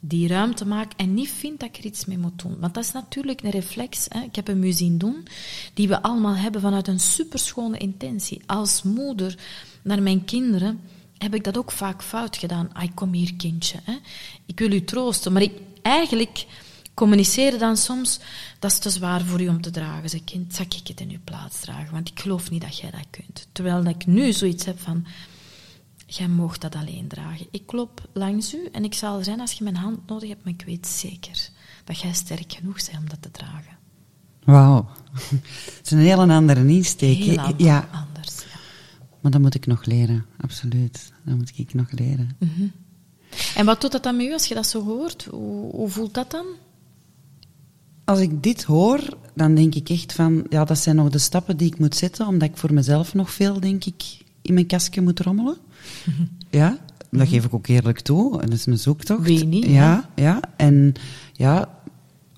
die ruimte maak en niet vind dat ik er iets mee moet doen. Want dat is natuurlijk een reflex. Hè. Ik heb een muziek doen die we allemaal hebben vanuit een superschone intentie. Als moeder naar mijn kinderen heb ik dat ook vaak fout gedaan. Ah, kom hier, kindje. Ik wil u troosten. Maar ik, eigenlijk communiceren dan soms, dat is te zwaar voor u om te dragen. Zeg, kind, zal ik het in uw plaats dragen? Want ik geloof niet dat jij dat kunt. Terwijl ik nu zoiets heb van, jij mag dat alleen dragen. Ik klop langs u en ik zal er zijn als je mijn hand nodig hebt, maar ik weet zeker dat jij sterk genoeg bent om dat te dragen. Wauw. Het is een heel andere insteek. Heel ja. anders, ja. Maar dat moet ik nog leren, absoluut. Dat moet ik nog leren. Mhm. En wat doet dat dan met u als je dat zo hoort? Hoe, hoe voelt dat dan? Als ik dit hoor, dan denk ik echt van, ja, dat zijn nog de stappen die ik moet zetten, omdat ik voor mezelf nog veel, denk ik, in mijn kastje moet rommelen. Ja, dat geef ik ook eerlijk toe. En dat is een zoektocht. Wie niet, Ja, ja. En ja,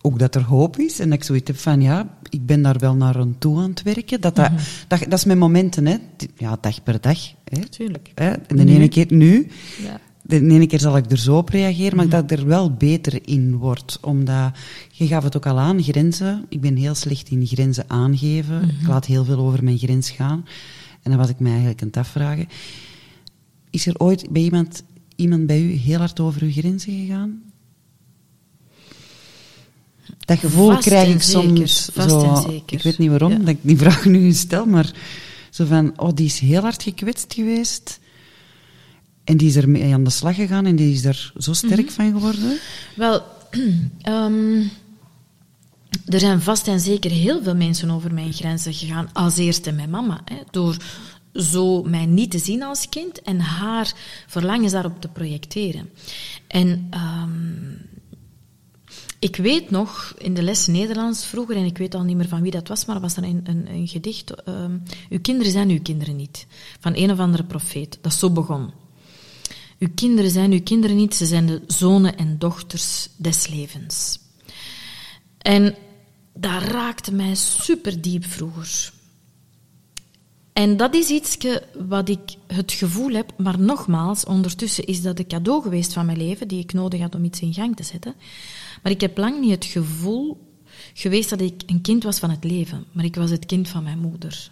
ook dat er hoop is. En dat ik zoiets heb van, ja, ik ben daar wel naar aan toe aan het werken. Dat, dat, dat, dat is mijn momenten, hè. Ja, dag per dag. Hè. Tuurlijk. Hè. En de ene keer nu, Ja. De ene keer zal ik er zo op reageren, maar dat ik er wel beter in word. Omdat, je gaf het ook al aan, grenzen. Ik ben heel slecht in grenzen aangeven. Ik laat heel veel over mijn grens gaan. En dan was ik mij eigenlijk aan het afvragen. Is er ooit bij iemand, iemand bij u heel hard over uw grenzen gegaan? Dat gevoel Vast krijg ik soms. vast zo, en zeker. Ik weet niet waarom Ja. dat ik die vraag nu stel, maar zo van, oh, die is heel hard gekwetst geweest. En die is ermee aan de slag gegaan en die is er zo sterk Mhm. van geworden. Wel, ehm, er zijn vast en zeker heel veel mensen over mijn grenzen gegaan. Als eerste mijn mama. Hè, door zo mij niet te zien als kind en haar verlangens daarop te projecteren. En ehm, ik weet nog, in de les Nederlands vroeger, en ik weet al niet meer van wie dat was, maar was er een, een, een gedicht. ehm, uw kinderen zijn uw kinderen niet. Van een of andere profeet. Dat zo begon. Uw kinderen zijn uw kinderen niet, ze zijn de zonen en dochters des levens. En dat raakte mij super diep vroeger. En dat is iets wat ik het gevoel heb, maar nogmaals, ondertussen is dat een cadeau geweest van mijn leven, die ik nodig had om iets in gang te zetten. Maar ik heb lang niet het gevoel geweest dat ik een kind was van het leven, maar ik was het kind van mijn moeder.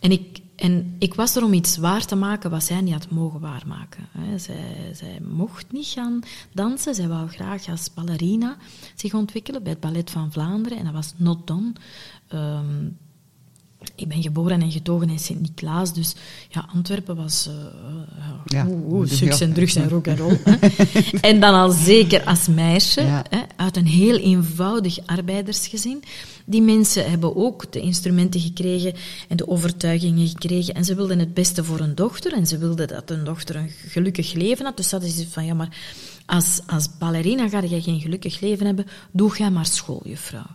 En ik, en ik was er om iets waar te maken wat zij niet had mogen waarmaken. Zij, zij mocht niet gaan dansen, zij wou graag als ballerina zich ontwikkelen bij het Ballet van Vlaanderen, en dat was not done. Ehm, ik ben geboren en getogen in Sint-Niklaas, dus ja, Antwerpen was uh, Ja, seks ja. en drugs en rock en roll. en dan al zeker als meisje, Ja. hè, uit een heel eenvoudig arbeidersgezin. Die mensen hebben ook de instrumenten gekregen en de overtuigingen gekregen. En ze wilden het beste voor hun dochter. En ze wilden dat hun dochter een gelukkig leven had. Dus dat is van, ja, maar als, als ballerina ga je geen gelukkig leven hebben. Doe jij maar school, juffrouw.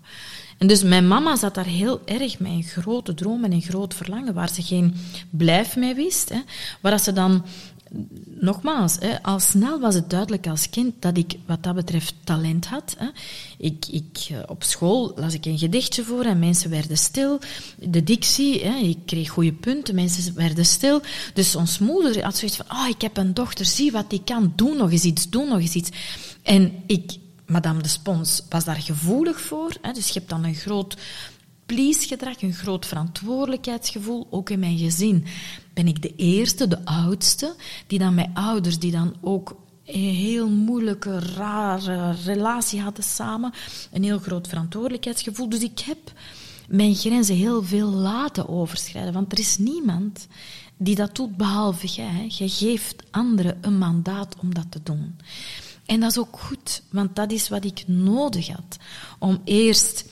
En dus mijn mama zat daar heel erg met een grote droom en een groot verlangen, waar ze geen blijf mee wist. Hè. Waar als ze dan nogmaals, hè, al snel was het duidelijk als kind dat ik wat dat betreft talent had. Hè. Ik, ik, eh, op school las ik een gedichtje voor en mensen werden stil. De dictie, hè, ik kreeg goede punten, mensen werden stil. Dus ons moeder had zoiets van, oh, ik heb een dochter, zie wat die kan, doe nog eens iets, doe nog eens iets. En ik, Madame de Spons, was daar gevoelig voor. Hè, dus je hebt dan een groot please-gedrag, een groot verantwoordelijkheidsgevoel, ook in mijn gezin. Ben ik de eerste, de oudste, die dan met ouders, die dan ook een heel moeilijke, rare relatie hadden samen, een heel groot verantwoordelijkheidsgevoel. Dus ik heb mijn grenzen heel veel laten overschrijden, want er is niemand die dat doet behalve jij. Je geeft anderen een mandaat om dat te doen. En dat is ook goed, want dat is wat ik nodig had. Om eerst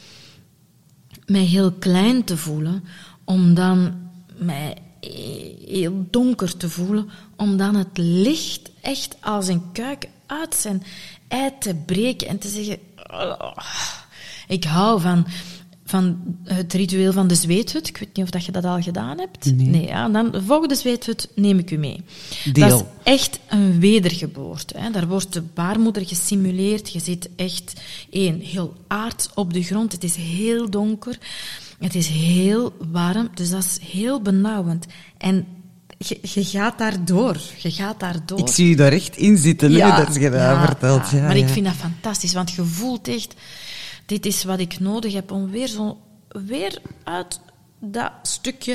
mij heel klein te voelen, om dan mij heel donker te voelen, om dan het licht echt als een kuik uit zijn ei te breken en te zeggen: oh, Ik hou van van het ritueel van de zweethut. Ik weet niet of dat je dat al gedaan hebt. Nee. ja, dan de volgende zweethut neem ik u mee. Deel. Dat is echt een wedergeboorte. Hè. Daar wordt de baarmoeder gesimuleerd. Je zit echt één, heel aard op de grond. Het is heel donker. Het is heel warm. Dus dat is heel benauwend. En je, je gaat daardoor. Je gaat daardoor. Ik zie je daar echt in zitten, nu dat je dat vertelt. Ja, maar ik ja. vind dat fantastisch, want je voelt echt dit is wat ik nodig heb om weer, zo, weer uit dat stukje...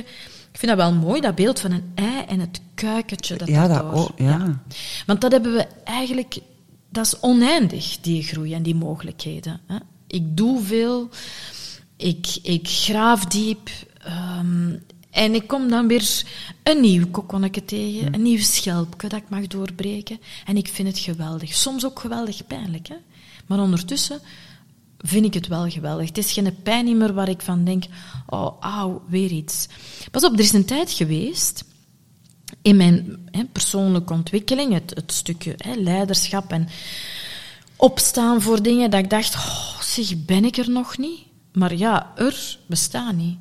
Ik vind dat wel mooi, dat beeld van een ei en het kuikentje. Dat Ja, dat ook, ja. Want dat hebben we eigenlijk... Dat is oneindig, die groei en die mogelijkheden. Hè. Ik doe veel, ik, ik graaf diep... ehm, en ik kom dan weer een nieuw kokonnetje tegen, een nieuw schelpje dat ik mag doorbreken. En ik vind het geweldig. Soms ook geweldig pijnlijk, hè. Maar ondertussen vind ik het wel geweldig. Het is geen pijn meer waar ik van denk, oh, auw, weer iets. Pas op, er is een tijd geweest in mijn hè, persoonlijke ontwikkeling, het, het stukje hè, leiderschap en opstaan voor dingen, dat ik dacht, oh, zeg, ben ik er nog niet? Maar ja, er bestaat niet.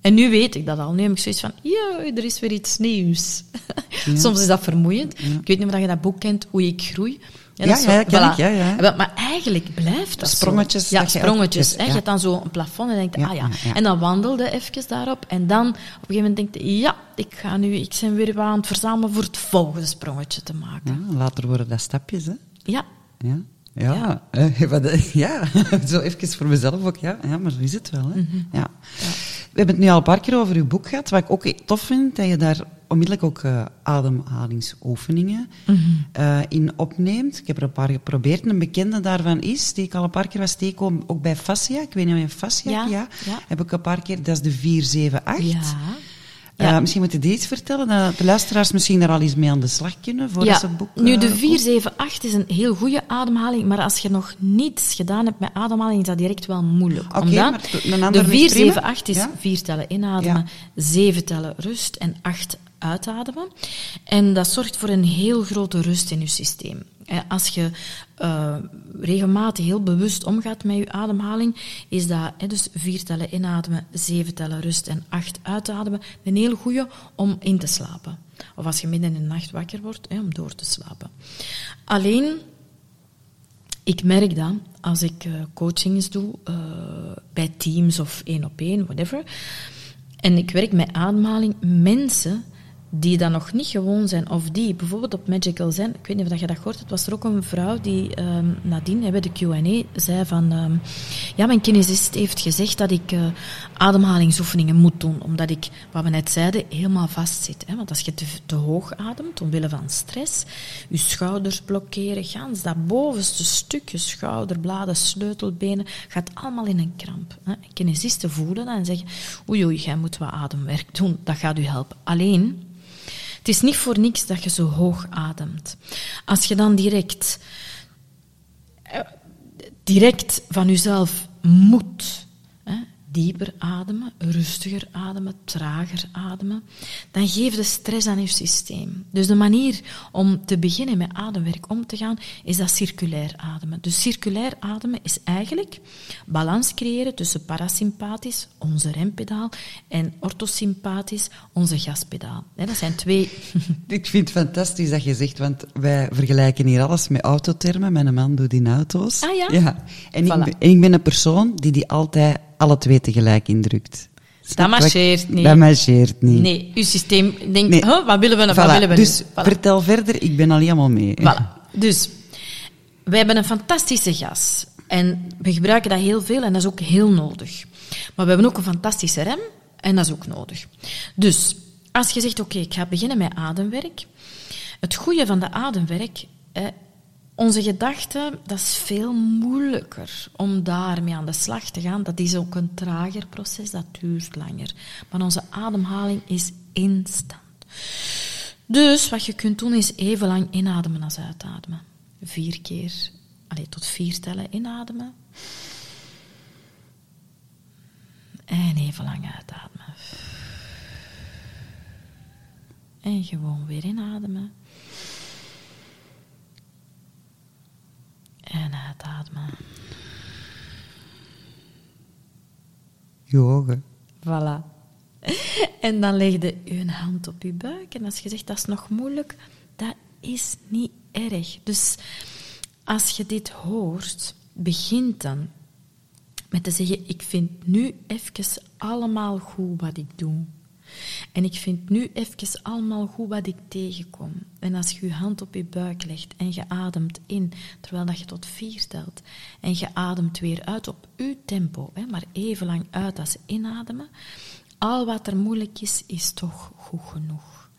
En nu weet ik dat al. Nu heb ik zoiets van, ja, er is weer iets nieuws. Soms is dat vermoeiend. Ik weet niet of je dat boek kent, Hoe ik groei. Ja, ja, ja, ja. Maar, eigenlijk blijft dat zo. Sprongetjes Ja, sprongetjes. hè. Je hebt dan zo een plafond en denkt, ah ja. En dan wandelde even daarop. En dan op een gegeven moment denkt je, ja, ik ga nu, ik ben weer aan het verzamelen voor het volgende sprongetje te maken. Ja, later worden dat stapjes, hè. Ja. Ja. Ja, Ja. eh, eh, ja. zo even voor mezelf ook. Ja, ja maar zo is het wel. Hè. Mhm. ja. We hebben het nu al een paar keer over uw boek gehad. Wat ik ook tof vind, dat je daar onmiddellijk ook eh, ademhalingsoefeningen Mhm. eh, in opneemt. Ik heb er een paar geprobeerd. Een bekende daarvan is, die ik al een paar keer was tegengekomen, ook bij fascia. Ik weet niet of je fascia ja, ja. Heb ik een paar keer, dat is de 478. Ja. Eh, Ja. misschien moet je dit vertellen, dat de luisteraars misschien daar al eens mee aan de slag kunnen, voordat Ja, ze het boek... nu eh, de kopen. 478 is een heel goede ademhaling, maar als je nog niets gedaan hebt met ademhaling, is dat direct wel moeilijk. Oké, Omdat maar een de is prima. 478 is Ja. vier tellen inademen, zeven tellen rust en acht uitademen. En dat zorgt voor een heel grote rust in je systeem. Als je eh, regelmatig heel bewust omgaat met je ademhaling, is dat hè, dus vier tellen inademen, zeven tellen rust en acht uitademen een heel goede om in te slapen. Of als je midden in de nacht wakker wordt, hè, om door te slapen. Alleen, ik merk dat als ik eh, coachings doe, eh, bij teams of één op één, whatever, en ik werk met ademhaling, mensen die dat nog niet gewoon zijn, of die bijvoorbeeld op Magical zijn, ik weet niet of je dat gehoord hebt, was er ook een vrouw die ehm, nadien bij de Q&A zei van, ehm, ja, mijn kinesist heeft gezegd dat ik eh, ademhalingsoefeningen moet doen, omdat ik, wat we net zeiden, helemaal vastzit. Hè? Want als je te, te hoog ademt, omwille van stress, je schouders blokkeren, gans dat bovenste stukje, schouderbladen, sleutelbenen, gaat allemaal in een kramp. Hè? Kinesisten voelen dat en zeggen, oei oei, jij moet wat ademwerk doen, dat gaat u helpen. Alleen, het is niet voor niks dat je zo hoog ademt. Als je dan direct, eh, direct van jezelf moet, dieper ademen, rustiger ademen, trager ademen, dan geef de stress aan je systeem. Dus de manier om te beginnen met ademwerk om te gaan, is dat circulair ademen. Dus circulair ademen is eigenlijk balans creëren tussen parasympathisch, onze rempedaal, en orthosympathisch, onze gaspedaal. Dat zijn twee... Ik vind het fantastisch dat je zegt, want wij vergelijken hier alles met autotermen. Mijn man doet in auto's. Ah ja? Ja. En, ik, ben, en ik ben een persoon die die altijd alle twee tegelijk indrukt. Ik- marcheert niet. Dat marcheert niet. Nee, uw systeem denkt, Nee. huh, wat willen we, wat Voilà, willen we Dus nu? Voilà. vertel verder, ik ben al helemaal mee. Voilà. Dus, wij hebben een fantastische gas. En we gebruiken dat heel veel en dat is ook heel nodig. Maar we hebben ook een fantastische rem en dat is ook nodig. Dus, als je zegt, oké, ik ga beginnen met ademwerk. Het goede van de ademwerk, eh, onze gedachten, dat is veel moeilijker om daarmee aan de slag te gaan. Dat is ook een trager proces, dat duurt langer. Maar onze ademhaling is instant. Dus wat je kunt doen is even lang inademen als uitademen. Vier keer, allez, tot vier tellen inademen. En even lang uitademen. En gewoon weer inademen. En uitademen. Je ogen. Voilà. En dan leg je je hand op je buik. En als je zegt dat is nog moeilijk, dat is niet erg. Dus als je dit hoort, begint dan met te zeggen: Ik vind nu even allemaal goed wat ik doe. En ik vind nu even allemaal goed wat ik tegenkom. En als je je hand op je buik legt en je ademt in, terwijl dat je tot vier telt, en je ademt weer uit op uw tempo, hè, maar even lang uit als inademen, al wat er moeilijk is, is toch goed genoeg.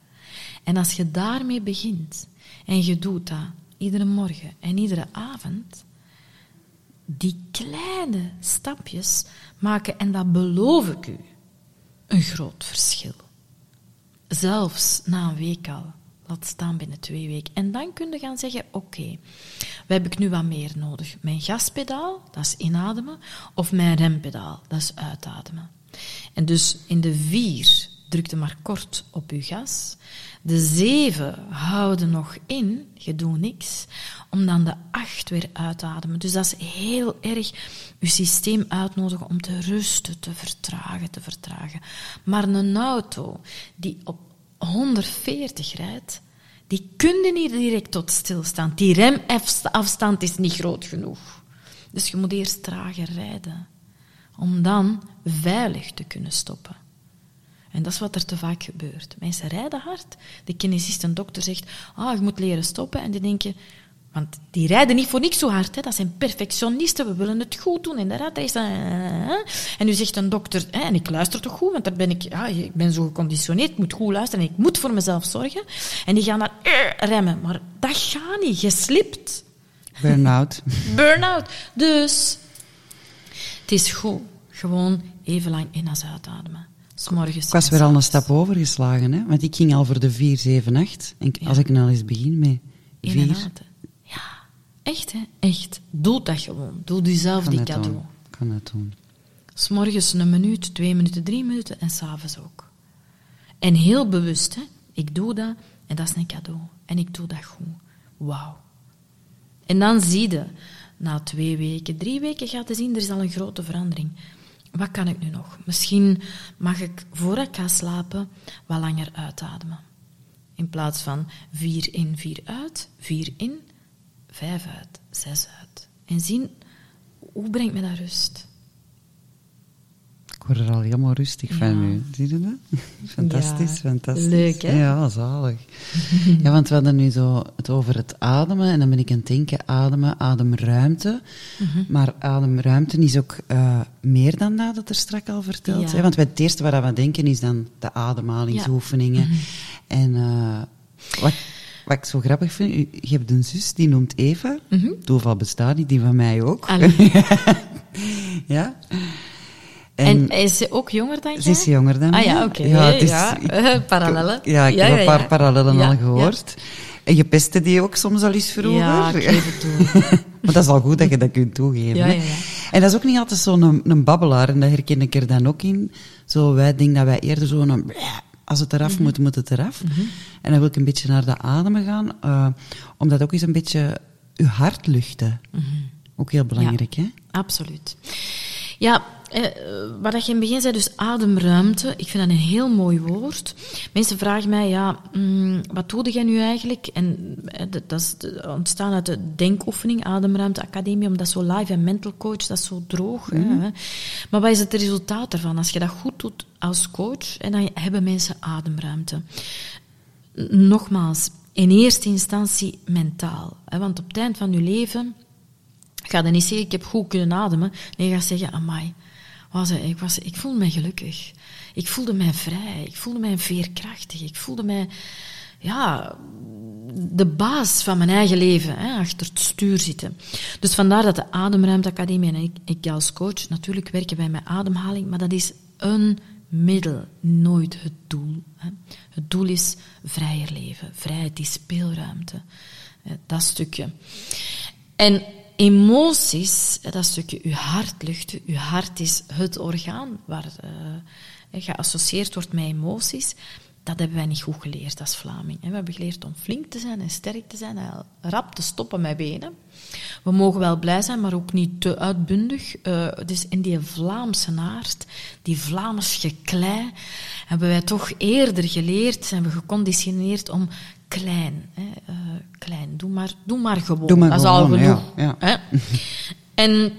En als je daarmee begint, en je doet dat iedere morgen en iedere avond, die kleine stapjes maken, en dat beloof ik u, een groot verschil. Zelfs na een week al. Laat staan binnen twee weken. En dan kun je gaan zeggen, oké, wat heb ik nu wat meer nodig? Mijn gaspedaal, dat is inademen, of mijn rempedaal, dat is uitademen. En dus in de vier druk je maar kort op je gas. De zeven houden nog in, je doet niks, om dan de acht weer uit te ademen. Dus dat is heel erg je systeem uitnodigen om te rusten, te vertragen, te vertragen. Maar een auto die op 140 rijdt, die kun je niet direct tot stilstaan. Die remafstand is niet groot genoeg. Dus je moet eerst trager rijden, om dan veilig te kunnen stoppen. En dat is wat er te vaak gebeurt. Mensen rijden hard. De kinesist, een dokter zegt, ah, je moet leren stoppen. En die denken, want die rijden niet voor niks zo hard. Hè. Dat zijn perfectionisten, we willen het goed doen. En de ratrace, eh, En nu zegt een dokter, hè, en ik luister toch goed, want daar ben ik, ja, ik ben zo geconditioneerd, ik moet goed luisteren en ik moet voor mezelf zorgen. En die gaan dan eh, remmen. Maar dat gaat niet, je slipt. Burn-out. Burn-out. Dus het is goed. Gewoon even lang in als uitademen. 's morgens Ik was weer al een stap overgeslagen, hè? want ik ging al voor de 4, 7, 8. En als ik nou eens begin met In en 4, uit. Ja, echt hè, echt. Doe dat gewoon. Doe jezelf kan die het cadeau. doen. Kan het doen. S'morgens een minuut, twee minuten, drie minuten en s'avonds ook. En heel bewust, hè. Ik doe dat en dat is een cadeau. En ik doe dat goed. Wauw. En dan zie je, na twee weken, drie weken gaat je zien, er is al een grote verandering. Wat kan ik nu nog? Misschien mag ik, voor ik ga slapen, wat langer uitademen. In plaats van vier in, vier uit, vier in, vijf uit, zes uit. En zien, hoe brengt me dat rust? Word er al helemaal rustig van nu. Zie je dat? Fantastisch, Ja, fantastisch. leuk, hè? Ja, zalig. ja, want we hadden nu zo het over het ademen. En dan ben ik aan het denken, ademen, ademruimte. Mhm. Maar ademruimte is ook eh, meer dan dat, dat er strak al verteld. Ja. Hè? Want het eerste waar we denken is dan de ademhalingsoefeningen. Mhm. En eh, wat, wat ik zo grappig vind, je hebt een zus, die noemt Eva. Toeval bestaat niet, die van mij ook. Mhm. Ja. En, is ze ook jonger dan jij? Ze is jonger dan Ah mij. ja, oké. het is- Ja, ik- parallellen. Ja, ik Ja, heb ja, een paar ja. parallellen Ja, al ja. gehoord. En je pestte die ook soms al eens vroeger. Ja, ik geef het toe. maar dat is al goed dat je dat kunt toegeven. Ja, ja, ja. En dat is ook niet altijd zo'n een, een babbelaar, en dat herken ik er dan ook in. Zo, wij denken dat wij eerder zo'n... Als het eraf moet, moet het eraf. En dan wil ik een beetje naar de ademen gaan, uh, omdat ook eens een beetje je hart luchten. Ook heel belangrijk, Ja. hè? Absoluut. Ja, eh, wat je in het begin zei, dus ademruimte. Ik vind dat een heel mooi woord. Mensen vragen mij, ja, mm, wat doe jij nu eigenlijk? En eh, dat dat is ontstaan uit de denkoefening, Ademruimte Academie, omdat zo live en mental coach, dat is zo droog. hè. Maar wat is het resultaat ervan? Als je dat goed doet als coach, en dan hebben mensen ademruimte. Nogmaals, in eerste instantie mentaal. Hè, want op het eind van je leven ga dan niet zeggen, ik heb goed kunnen ademen. Nee, je gaat zeggen, amai, was, ik, was, ik voelde mij gelukkig. Ik voelde mij vrij. Ik voelde mij veerkrachtig. Ik voelde mij, ja, de baas van mijn eigen leven, hè, achter het stuur zitten. Dus vandaar dat de Ademruimte Academie en ik, als coach, natuurlijk werken wij met ademhaling, maar dat is een middel, nooit het doel. Hè. Het doel is vrijer leven. Vrijheid is speelruimte. Dat stukje. En emoties, dat stukje uw hart luchten. Uw hart is het orgaan waar eh, geassocieerd wordt met emoties. Dat hebben wij niet goed geleerd als Vlaming. We hebben geleerd om flink te zijn en sterk te zijn en rap te stoppen met benen. We mogen wel blij zijn, maar ook niet te uitbundig. Eh, dus in die Vlaamse aard, die Vlaams geklei, hebben wij toch eerder geleerd, zijn we geconditioneerd om klein, hè, eh, klein, doe maar, doe maar gewoon. Doe maar dat is al genoeg. ja, Hè? En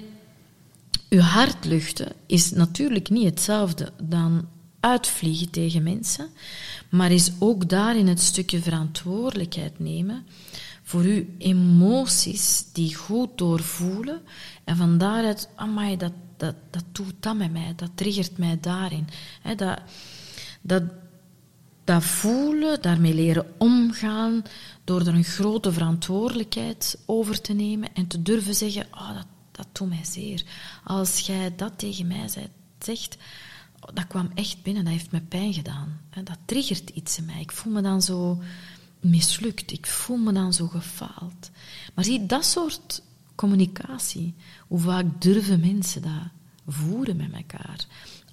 uw hart luchten is natuurlijk niet hetzelfde dan uitvliegen tegen mensen, maar is ook daarin het stukje verantwoordelijkheid nemen voor uw emoties die goed doorvoelen en van daaruit, amai, dat, dat, dat doet dat met mij, dat triggert mij daarin. Hè, dat, dat, dat voelen, daarmee leren omgaan, door er een grote verantwoordelijkheid over te nemen en te durven zeggen, oh, dat, dat doet mij zeer. Als jij dat tegen mij zegt, dat kwam echt binnen, dat heeft me pijn gedaan. Dat triggert iets in mij. Ik voel me dan zo mislukt, ik voel me dan zo gefaald. Maar zie, dat soort communicatie, hoe vaak durven mensen dat voeren met elkaar?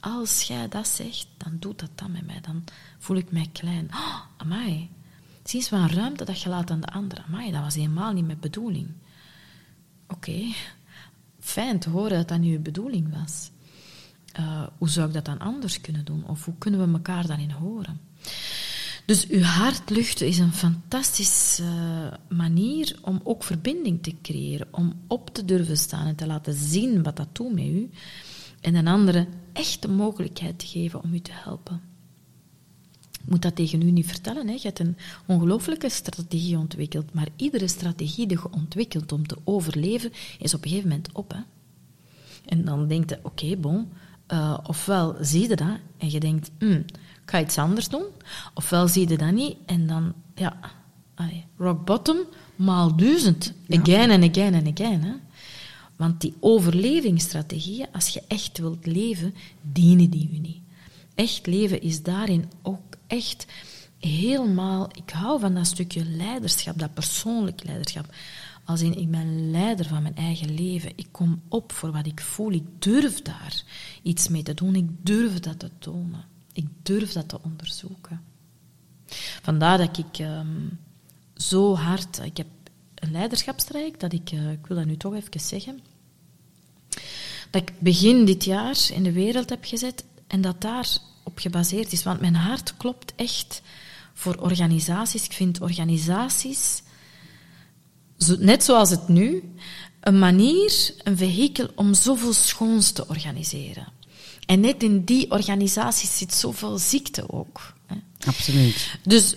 Als jij dat zegt, dan doet dat dan met mij. Dan voel ik mij klein. Oh, amai. Zie eens wat een ruimte dat je laat aan de ander. Amai, dat was helemaal niet mijn bedoeling. Oké, fijn te horen dat dat niet je bedoeling was. Eh, hoe zou ik dat dan anders kunnen doen? Of hoe kunnen we elkaar daarin horen? Dus uw hart luchten is een fantastische manier om ook verbinding te creëren. Om op te durven staan en te laten zien wat dat doet met u. En een andere echt de mogelijkheid te geven om u te helpen. Ik moet dat tegen u niet vertellen. Hè. Je hebt een ongelooflijke strategie ontwikkeld. Maar iedere strategie die je ontwikkelt om te overleven, is op een gegeven moment op. Hè. En dan denkt je, oké, bon. eh, ofwel zie je dat en je denkt, hm, ik ga iets anders doen. Ofwel zie je dat niet en dan, ja, allee, rock bottom maal duizend. Again en again en again. Hè. Want die overlevingsstrategieën, als je echt wilt leven, dienen die u niet. Echt leven is daarin ook echt helemaal... Ik hou van dat stukje leiderschap, dat persoonlijk leiderschap. Als in, ik ben leider van mijn eigen leven. Ik kom op voor wat ik voel. Ik durf daar iets mee te doen. Ik durf dat te tonen. Ik durf dat te onderzoeken. Vandaar dat ik ehm, zo hard... Ik heb een leiderschapstraject, dat ik... eh, ik wil dat nu toch even zeggen dat ik begin dit jaar in de wereld heb gezet en dat daarop gebaseerd is. Want mijn hart klopt echt voor organisaties. Ik vind organisaties, net zoals het nu, een manier, een vehikel om zoveel schoons te organiseren. En net in die organisaties zit zoveel ziekte ook. Absoluut. Dus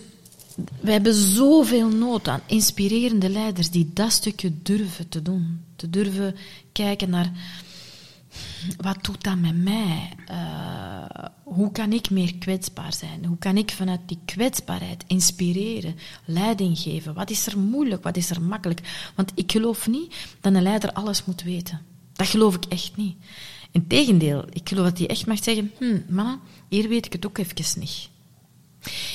we hebben zoveel nood aan inspirerende leiders die dat stukje durven te doen. Te durven kijken naar wat doet dat met mij? Eh, hoe kan ik meer kwetsbaar zijn? Hoe kan ik vanuit die kwetsbaarheid inspireren, leiding geven? Wat is er moeilijk? Wat is er makkelijk? Want ik geloof niet dat een leider alles moet weten. Dat geloof ik echt niet. Integendeel, ik geloof dat hij echt mag zeggen: hm, mannen, hier weet ik het ook even niet.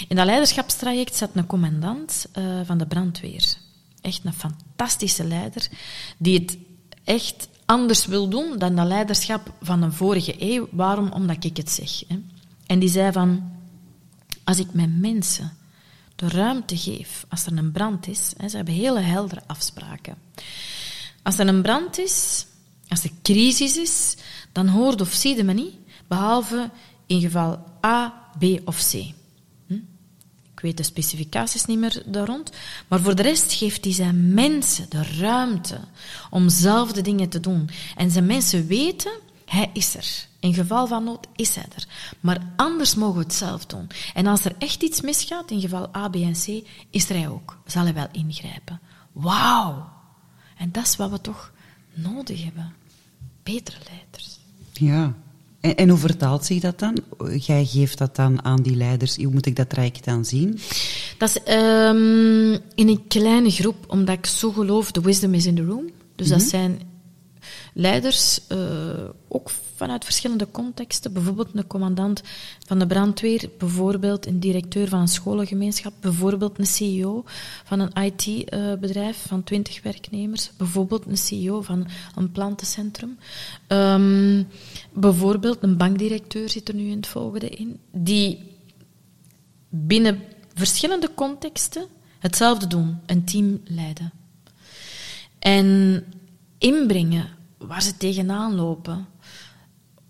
In dat leiderschapstraject zat een commandant uh, van de brandweer. Echt een fantastische leider, die het echt anders wil doen dan dat leiderschap van een vorige eeuw. Waarom? Omdat ik het zeg. Hè. En die zei van, als ik mijn mensen de ruimte geef, als er een brand is, ze hebben hele heldere afspraken. Als er een brand is, als er crisis is, dan hoort of zie je me niet, behalve in geval A, B of C. Weet de specificaties niet meer daar rond. Maar voor de rest geeft hij zijn mensen de ruimte om zelf de dingen te doen. En zijn mensen weten, hij is er. In geval van nood is hij er. Maar anders mogen we het zelf doen. En als er echt iets misgaat, in geval A, B en C, is er hij ook. Zal hij wel ingrijpen. Wauw! En dat is wat we toch nodig hebben. Betere leiders. Ja. En, en hoe vertaalt zich dat dan? Jij geeft dat dan aan die leiders. Hoe moet ik dat traject dan zien? Dat is ehm, in een kleine groep, omdat ik zo geloof, the wisdom is in the room. Dus dat zijn leiders, eh, ook vanuit verschillende contexten. Bijvoorbeeld een commandant van de brandweer, bijvoorbeeld een directeur van een scholengemeenschap, bijvoorbeeld een CEO van een IT-bedrijf van 20 werknemers, bijvoorbeeld een CEO van een plantencentrum. Ehm, bijvoorbeeld een bankdirecteur zit er nu in het volgende in, die binnen verschillende contexten hetzelfde doen, een team leiden. En inbrengen waar ze tegenaan lopen.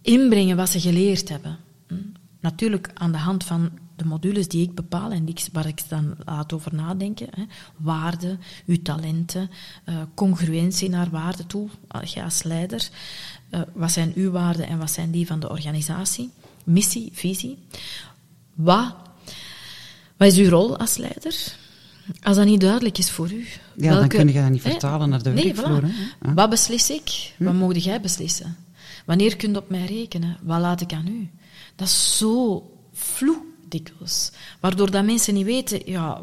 Inbrengen wat ze geleerd hebben. Hm? Natuurlijk aan de hand van de modules die ik bepaal en waar ik dan laat over nadenken. Hè. Waarde, uw talenten, uh, congruentie naar waarde toe, je als leider. Uh, wat zijn uw waarden en wat zijn die van de organisatie? Missie, visie. Wat, wat is uw rol als leider? Als dat niet duidelijk is voor u. Ja, dan kun je dat niet vertalen naar de nee, werkvloer. Voilà. Wat beslis ik? Wat mogen jij beslissen? Wanneer kun je op mij rekenen? Wat laat ik aan u? Dat is zo vloe dikwijls. Waardoor dat mensen niet weten, ja,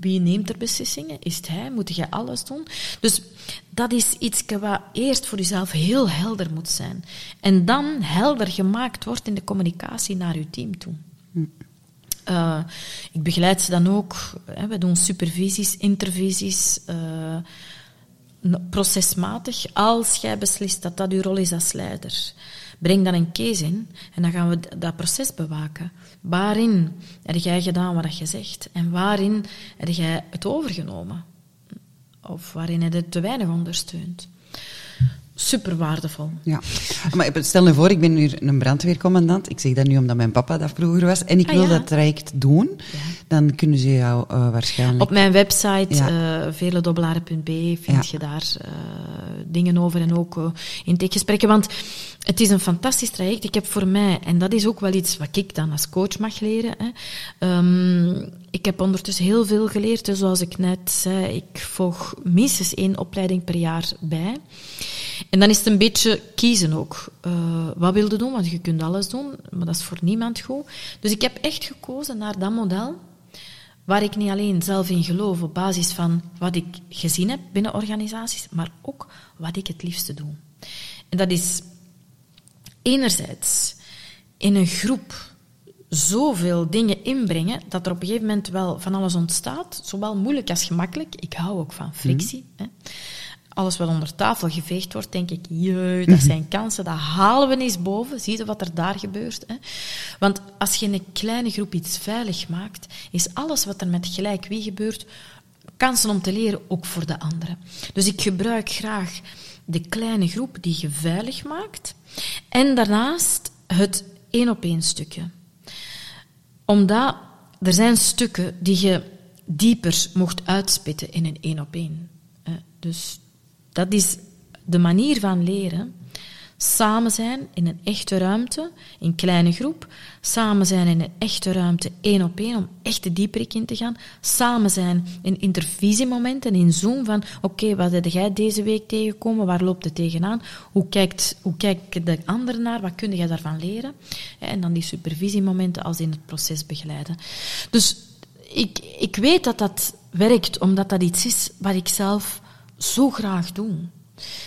wie neemt er beslissingen? Is het hij? Moet jij alles doen? Dus dat is iets wat eerst voor jezelf heel helder moet zijn. En dan helder gemaakt wordt in de communicatie naar je team toe. Uh, ik begeleid ze dan ook. Hè, we doen supervisies, intervisies, uh, procesmatig. Als jij beslist dat dat uw rol is als leider, breng dan een case in en dan gaan we dat proces bewaken. Waarin heb jij gedaan wat je zegt en waarin heb jij het overgenomen? Of waarin heb je het te weinig ondersteund? Super waardevol. Ja. Maar stel je voor, ik ben nu een brandweercommandant. Ik zeg dat nu omdat mijn papa dat vroeger was. En ik Ah, wil ja. dat traject doen. Dan kunnen ze jou uh, waarschijnlijk... Op mijn website, Ja. veledobelaren.be, vind je daar uh, dingen over en ook uh, intakegesprekken. Want het is een fantastisch traject. Ik heb voor mij, en dat is ook wel iets wat ik dan als coach mag leren. Hè. Um, ik heb ondertussen heel veel geleerd. Dus zoals ik net zei, ik volg minstens één opleiding per jaar bij. En dan is het een beetje kiezen ook. Uh, wat wil je doen? Want je kunt alles doen, maar dat is voor niemand goed. Dus ik heb echt gekozen naar dat model, waar ik niet alleen zelf in geloof op basis van wat ik gezien heb binnen organisaties, maar ook wat ik het liefste doe. En dat is enerzijds in een groep zoveel dingen inbrengen dat er op een gegeven moment wel van alles ontstaat, zowel moeilijk als gemakkelijk. Ik hou ook van frictie. Mm. Hè. Alles wat onder tafel geveegd wordt, denk ik, jee, dat zijn kansen, dat halen we eens boven. Zie je wat er daar gebeurt? Hè? Want als je in een kleine groep iets veilig maakt, is alles wat er met gelijk wie gebeurt, kansen om te leren, ook voor de anderen. Dus ik gebruik graag de kleine groep die je veilig maakt, en daarnaast het één op één stukje omdat er zijn stukken die je dieper mocht uitspitten in een één op één. Dus dat is de manier van leren. Samen zijn in een echte ruimte, in kleine groep. Samen zijn in een echte ruimte, één op één, om echt de dieperik in te gaan. Samen zijn in intervisiemomenten, in Zoom, van oké, wat heb jij deze week tegengekomen? Waar loopt het tegenaan? Hoe kijkt, hoe kijkt de ander naar? Wat kun je daarvan leren? En dan die supervisiemomenten als in het proces begeleiden. Dus ik, ik weet dat dat werkt, omdat dat iets is wat ik zelf zo graag doe.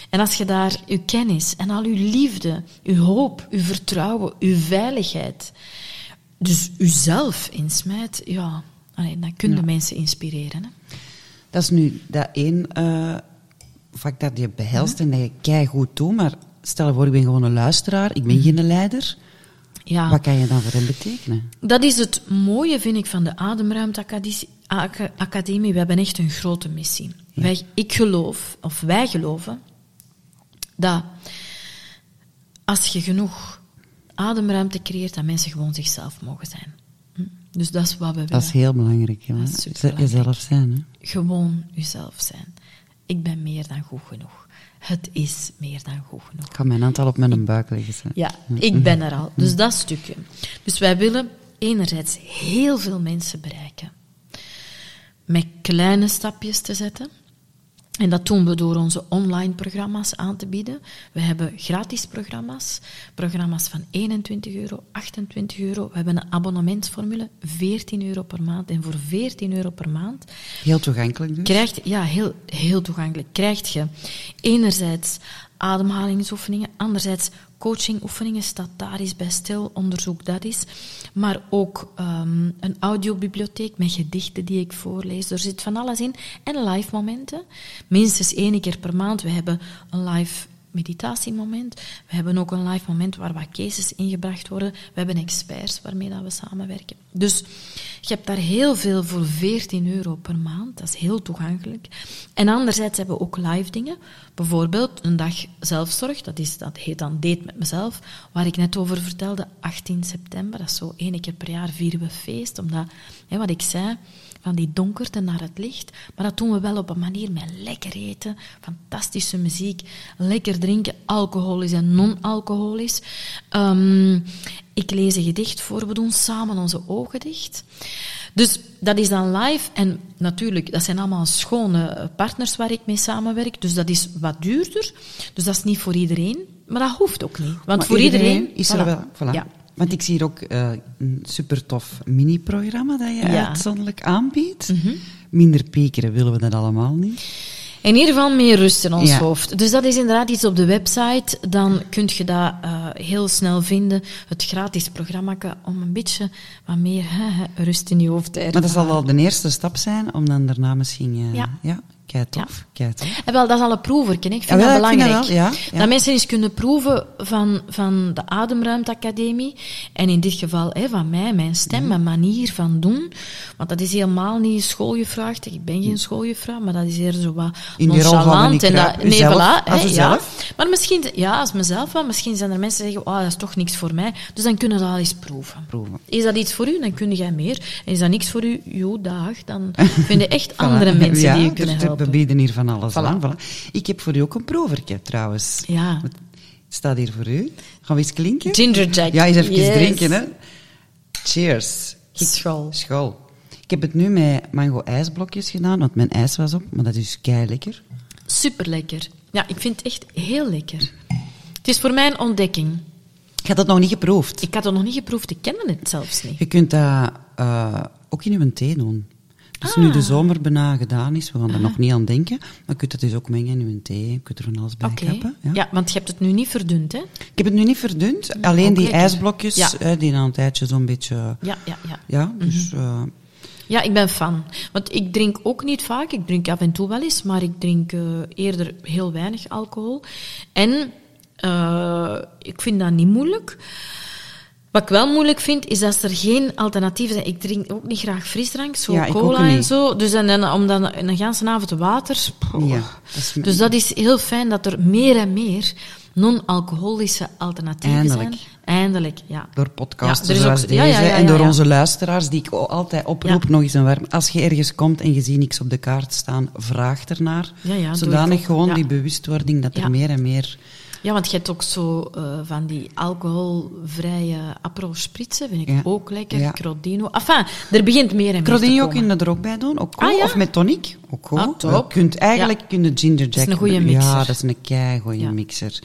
En als je daar uw kennis en al uw liefde, uw hoop, uw vertrouwen, uw veiligheid, dus uzelf insmijt, ja, allee, dan kun je ja. mensen inspireren. Hè? Dat is nu dat één uh, vak dat je behelst en dat je kei goed doet, maar stel je voor, ik ben gewoon een luisteraar, ik ben geen leider. Ja. Wat kan je dan voor hem betekenen? Dat is het mooie, vind ik, van de Ademruimte Academie. We hebben echt een grote missie. Wij, ik geloof, of wij geloven, dat als je genoeg ademruimte creëert, dat mensen gewoon zichzelf mogen zijn. Hm? Dus dat is wat we willen. Dat is heel belangrijk. Ja. Jezelf zijn. Hè? Gewoon jezelf zijn. Ik ben meer dan goed genoeg. Het is meer dan goed genoeg. Ik ga mijn hand al op mijn buik leggen. Hè. Ja, ik ben er al. Dus dat stukje. Dus wij willen enerzijds heel veel mensen bereiken. Met kleine stapjes te zetten. En dat doen we door onze online programma's aan te bieden. We hebben gratis programma's. Programma's van 21 euro, 28 euro. We hebben een abonnementsformule, 14 euro per maand. En voor 14 euro per maand Heel toegankelijk dus. krijgt, ja, heel, heel toegankelijk, krijgt je enerzijds ademhalingsoefeningen, anderzijds coachingoefeningen, staat daar eens bij stil, onderzoek dat is. Maar ook ehm, een audiobibliotheek met gedichten die ik voorlees. Er zit van alles in. En live momenten. Minstens één keer per maand. We hebben een live meditatiemoment. We hebben ook een live moment waar wat cases ingebracht worden. We hebben experts waarmee dat we samenwerken. Dus je hebt daar heel veel voor 14 euro per maand. Dat is heel toegankelijk. En anderzijds hebben we ook live dingen. Bijvoorbeeld een dag zelfzorg. Dat, is, dat heet dan Date met mezelf. Waar ik net over vertelde. 18 september. Dat is zo één keer per jaar vieren we feest. Omdat, hè, wat ik zei van die donkerte naar het licht. Maar dat doen we wel op een manier met lekker eten, fantastische muziek, lekker drinken, alcoholisch en non-alcoholisch. Ehm, ik lees een gedicht voor, we doen samen onze ogen dicht. Dus dat is dan live en natuurlijk, dat zijn allemaal schone partners waar ik mee samenwerk, dus dat is wat duurder. Dus dat is niet voor iedereen, maar dat hoeft ook niet. Want Maar voor iedereen, is er voilà. wel. Voilà. Ja. Want ik zie hier ook eh, een super tof mini-programma dat je Ja. Mhm. uitzonderlijk aanbiedt. Minder piekeren willen we dat allemaal niet. In ieder geval meer rust in ons Ja. hoofd. Dus dat is inderdaad iets op de website. Dan kun je dat eh, heel snel vinden. Het gratis programma om een beetje wat meer rust in je hoofd te Maar dat zal ervaren. al de eerste stap zijn om dan daarna misschien... eh, Ja. ja kei tof. Tof. En wel, dat is al een proeverken. Ik Ja, vind wel, dat ik vind dat belangrijk. wel, ja, ja. Dat mensen eens kunnen proeven van, van de Ademruimte Academie. En in dit geval hè, van mij, mijn stem, Mhm. mijn manier van doen. Want dat is helemaal niet schooljuffrouw. Ik ben geen schooljuffrouw, maar dat is eerder zo wat In nonchalant. en dat, nee, voilà, hè, ja. Maar misschien, ja, als mezelf wel. Misschien zijn er mensen die zeggen, oh, dat is toch niks voor mij. Dus dan kunnen dat al eens proeven. Proeven. Is dat iets voor u, dan kun jij meer. En is dat niks voor u, joh, dag. Dan vind je echt andere mensen ja, die je kunnen We bieden hier van alles Voilà. aan. Voilà. Ik heb voor u ook een proevertje, trouwens. Ja. Het staat hier voor u. Gaan we eens klinken? Ginger Jack. Ja, eens even Yes. drinken, hè. Cheers. School. School. Ik heb het nu met mango ijsblokjes gedaan, want mijn ijs was op, maar dat is kei lekker. Super lekker. Ja, ik vind het echt heel lekker. Het is voor mij een ontdekking. Ik had dat nog niet geproefd. Ik had het nog niet geproefd, ik kende het zelfs niet. Je kunt dat eh, ook in uw thee doen. Dus nu de zomer bijna gedaan is, we gaan er nog niet aan denken, maar je kunt het dus ook mengen in uw thee. Je kunt er van alles bij Oké. kappen. Ja. Ja. want je hebt het nu niet verdund, hè? Ik heb het nu niet verdund, alleen ook die lekker. ijsblokjes, Ja. eh, die na een tijdje zo'n beetje... Ja, ja, ja. Ja, dus... eh, Ja, ik ben fan. Want ik drink ook niet vaak. Ik drink af en toe wel eens, maar ik drink eh, eerder heel weinig alcohol. En eh, ik vind dat niet moeilijk. Wat ik wel moeilijk vind, is dat er geen alternatieven zijn. Ik drink ook niet graag frisdrank, zo Ja, cola en zo. Dus en, om dan een hele avond water... Ja, dat is- Dus dat is heel fijn dat er meer en meer non-alcoholische alternatieven Eindelijk. zijn. Eindelijk, ja. Door podcasts Ja, zoals ook- deze ja, ja, ja, en door onze luisteraars, die ik altijd oproep, nog eens een warm. Als je ergens komt en je ziet niks op de kaart staan, vraag ernaar. Zodanig gewoon die bewustwording dat er meer en meer... Ja, want je hebt ook zo eh, van die alcoholvrije Aperol spritsen, vind ik Ja. ook lekker. Ja. Crodino. Enfin, er begint meer en meer Crodino te komen. kun je er ook bij doen, ook. Ah, ja? Of met tonic, ook goed. Ah. Je kunt eigenlijk kun je ginger jack... is een goeie Ja, mixer. dat is een kei goede Ja. mixer.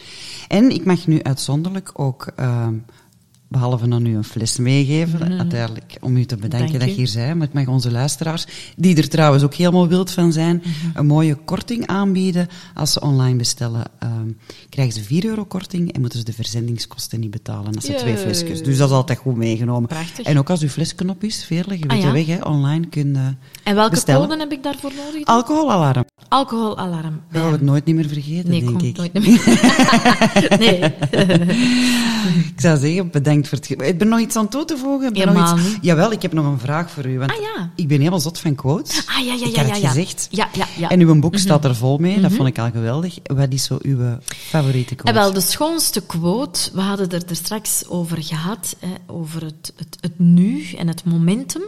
En ik mag nu uitzonderlijk ook ehm, behalve dan u een fles meegeven, uiteindelijk om u te bedanken Dank dat je hier bent. Maar ik mag onze luisteraars, die er trouwens ook helemaal wild van zijn, een mooie korting aanbieden. Als ze online bestellen, ehm, krijgen ze 4 euro korting en moeten ze de verzendingskosten niet betalen als ze twee flesjes. Dus dat is altijd goed meegenomen. Prachtig. En ook als uw flesknop is, Veerle, je weet Ah, ja. weg, hè, online kun je En welke bestellen. code heb ik daarvoor nodig? Alcoholalarm. Alcoholalarm. Dat ga ik nooit niet meer vergeten, Nee, denk ik. nooit meer. nee. Ik zou zeggen, bedankt het... Ik ben nog iets aan toe te voegen. Ik ben Helemaal iets... Jawel, ik heb nog een vraag voor u. Want Ah, ja. Ik ben helemaal zot van quotes. Ah, ja, ja, Ik ja, had ja, het ja. gezegd. Ja, ja, ja. En uw boek staat er vol mee. Dat vond ik al geweldig. Wat is zo uw favoriete quote? Eh, wel, de schoonste quote, we hadden het er straks over gehad, hè, over het, het, het nu en het momentum,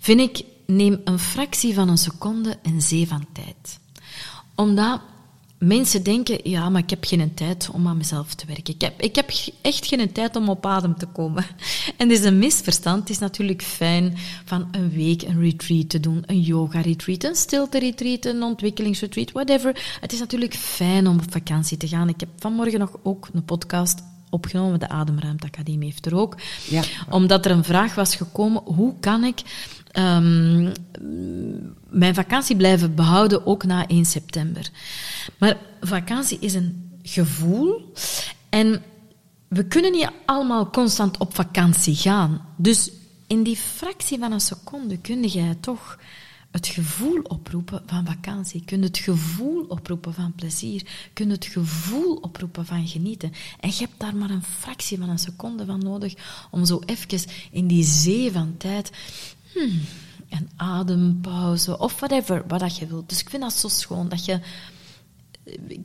vind ik, neem een fractie van een seconde een zee van tijd. Omdat mensen denken, ja, maar ik heb geen tijd om aan mezelf te werken. Ik heb, ik heb echt geen tijd om op adem te komen. En dit is een misverstand. Het is natuurlijk fijn van een week een retreat te doen, een yoga-retreat, een stilte-retreat, een ontwikkelingsretreat, whatever. Het is natuurlijk fijn om op vakantie te gaan. Ik heb vanmorgen nog ook een podcast opgenomen, de Ademruimte Academie heeft er ook. Ja. Omdat er een vraag was gekomen, hoe kan ik ehm, mijn vakantie blijven behouden, ook na 1 september. Maar vakantie is een gevoel en we kunnen niet allemaal constant op vakantie gaan. Dus in die fractie van een seconde kun jij toch het gevoel oproepen van vakantie. Kun het gevoel oproepen van plezier. Kun het gevoel oproepen van genieten. En je hebt daar maar een fractie van een seconde van nodig om zo even in die zee van tijd hmm, een adempauze of whatever, wat dat je wilt. Dus ik vind dat zo schoon dat je...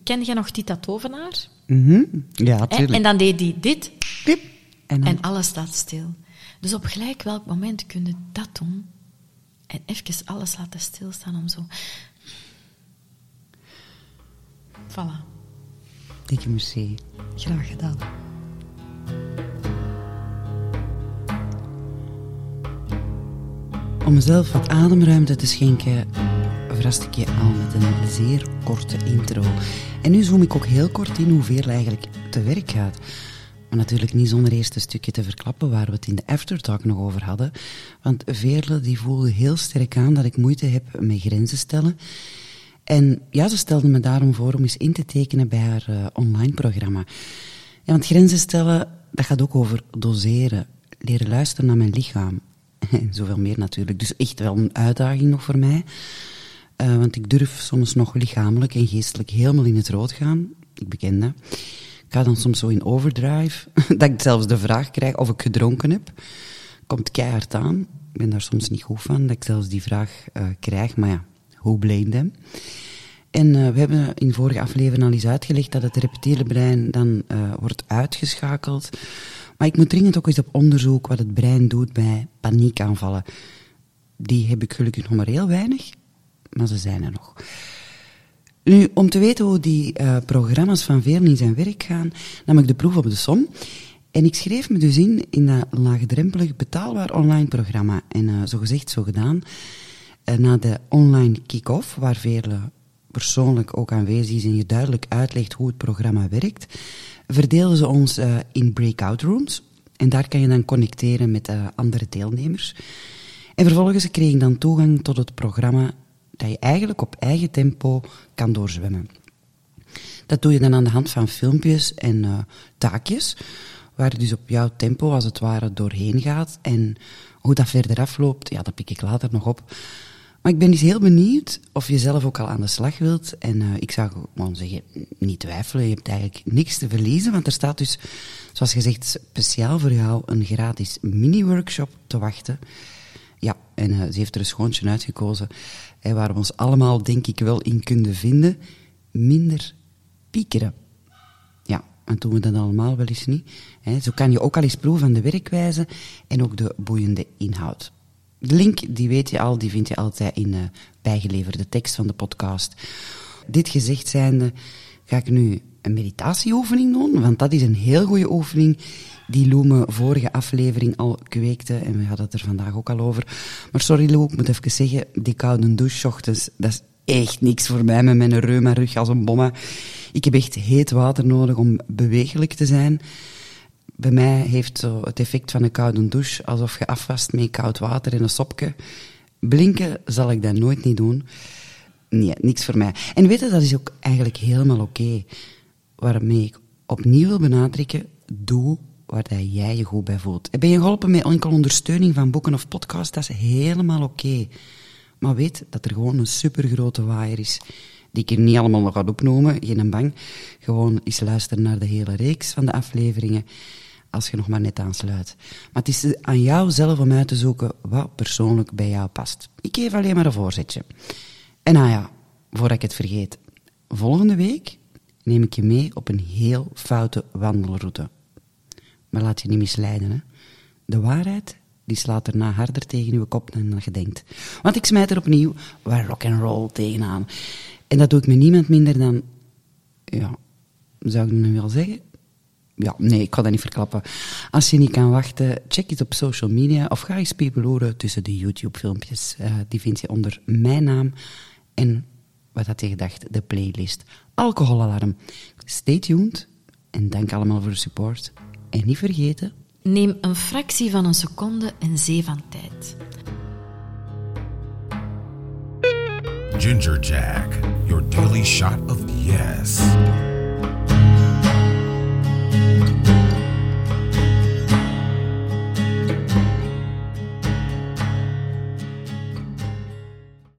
Ken jij nog Tita Tovenaar? Mhm. Ja, Hè? tuurlijk. En dan deed hij dit Piep. En en alles staat stil. Dus op gelijk welk moment kun je dat doen en even alles laten stilstaan om zo... Voilà, Dikke merci. graag gedaan. Om mezelf wat ademruimte te schenken, verrast ik je al met een zeer korte intro. En nu zoom ik ook heel kort in hoe Veerle eigenlijk te werk gaat. Maar natuurlijk niet zonder eerst een stukje te verklappen waar we het in de aftertalk nog over hadden. Want Veerle die voelde heel sterk aan dat ik moeite heb met grenzen stellen. En ja, ze stelde me daarom voor om eens in te tekenen bij haar eh, online programma. Ja, want grenzen stellen, dat gaat ook over doseren, leren luisteren naar mijn lichaam. Zoveel meer natuurlijk. Dus echt wel een uitdaging nog voor mij. Eh, want ik durf soms nog lichamelijk en geestelijk helemaal in het rood gaan. Ik beken dat. Ik ga dan soms zo in overdrive, dat ik zelfs de vraag krijg of ik gedronken heb. Komt keihard aan. Ik ben daar soms niet goed van, dat ik zelfs die vraag eh, krijg. Maar ja, who blame them? En eh, we hebben in vorige aflevering al eens uitgelegd dat het reptiele brein dan wordt uitgeschakeld. Maar ik moet dringend ook eens op onderzoek wat het brein doet bij paniekaanvallen. Die heb ik gelukkig nog maar heel weinig, maar ze zijn er nog. Nu, om te weten hoe die eh, programma's van Veerle in zijn werk gaan, nam ik de proef op de som. En ik schreef me dus in in dat laagdrempelig betaalbaar online programma. En eh, zo gezegd, zo gedaan. Eh, na de online kick-off, waar Veerle persoonlijk ook aanwezig is en je duidelijk uitlegt hoe het programma werkt, verdeelden ze ons eh, in breakout rooms. En daar kan je dan connecteren met eh, andere deelnemers. En vervolgens kreeg ik dan toegang tot het programma dat je eigenlijk op eigen tempo kan doorzwemmen. Dat doe je dan aan de hand van filmpjes en eh, taakjes, waar je dus op jouw tempo als het ware doorheen gaat. En hoe dat verder afloopt, ja, dat pik ik later nog op. Maar ik ben dus heel benieuwd of je zelf ook al aan de slag wilt. En eh, ik zou gewoon zeggen, niet twijfelen, je hebt eigenlijk niks te verliezen, want er staat dus, zoals gezegd, speciaal voor jou een gratis mini-workshop te wachten. Ja, en eh, ze heeft er een schoontje uitgekozen waar we ons allemaal, denk ik, wel in kunnen vinden. Minder piekeren. Ja, en doen we dat allemaal wel eens niet. Zo kan je ook al eens proeven van de werkwijze en ook de boeiende inhoud. De link, die weet je al, die vind je altijd in de bijgeleverde tekst van de podcast. Dit gezegd zijnde, ga ik nu een meditatieoefening doen, want dat is een heel goede oefening die Lou me vorige aflevering al kweekte, en we hadden het er vandaag ook al over. Maar sorry Lou, ik moet even zeggen, die koude douche ochtends, dat is echt niks voor mij met mijn reuma-rug als een bomma. Ik heb echt heet water nodig om bewegelijk te zijn. Bij mij heeft zo het effect van een koude douche, alsof je afwast met koud water in een sopje. Blinken zal ik dat nooit niet doen. Nee, niks voor mij. En weet je, dat is ook eigenlijk helemaal oké. Waarmee ik opnieuw wil benadrukken, doe waar jij je goed bij voelt. Ben je geholpen met enkel ondersteuning van boeken of podcasts, dat is helemaal oké. Maar weet dat er gewoon een supergrote waaier is, die ik hier niet allemaal nog ga opnoemen, geen bang. Gewoon eens luisteren naar de hele reeks van de afleveringen, als je nog maar net aansluit. Maar het is aan jou zelf om uit te zoeken wat persoonlijk bij jou past. Ik geef alleen maar een voorzetje. En nou ja, voordat ik het vergeet. Volgende week neem ik je mee op een heel foute wandelroute. Maar laat je niet misleiden, hè. De waarheid, die slaat erna harder tegen uw kop dan je denkt. Want ik smijt er opnieuw waar rock and roll tegenaan. En dat doe ik met niemand minder dan... Ja, zou ik nu wel zeggen? Ja, nee, ik kan dat niet verklappen. Als je niet kan wachten, check het op social media of ga eens pepeloeren tussen de YouTube-filmpjes. Uh, die vind je onder mijn naam en, wat had je gedacht, de playlist Alcoholalarm. Stay tuned en dank allemaal voor de support. En niet vergeten... Neem een fractie van een seconde en zee van tijd. Ginger Jack, your daily shot of yes. Thank you.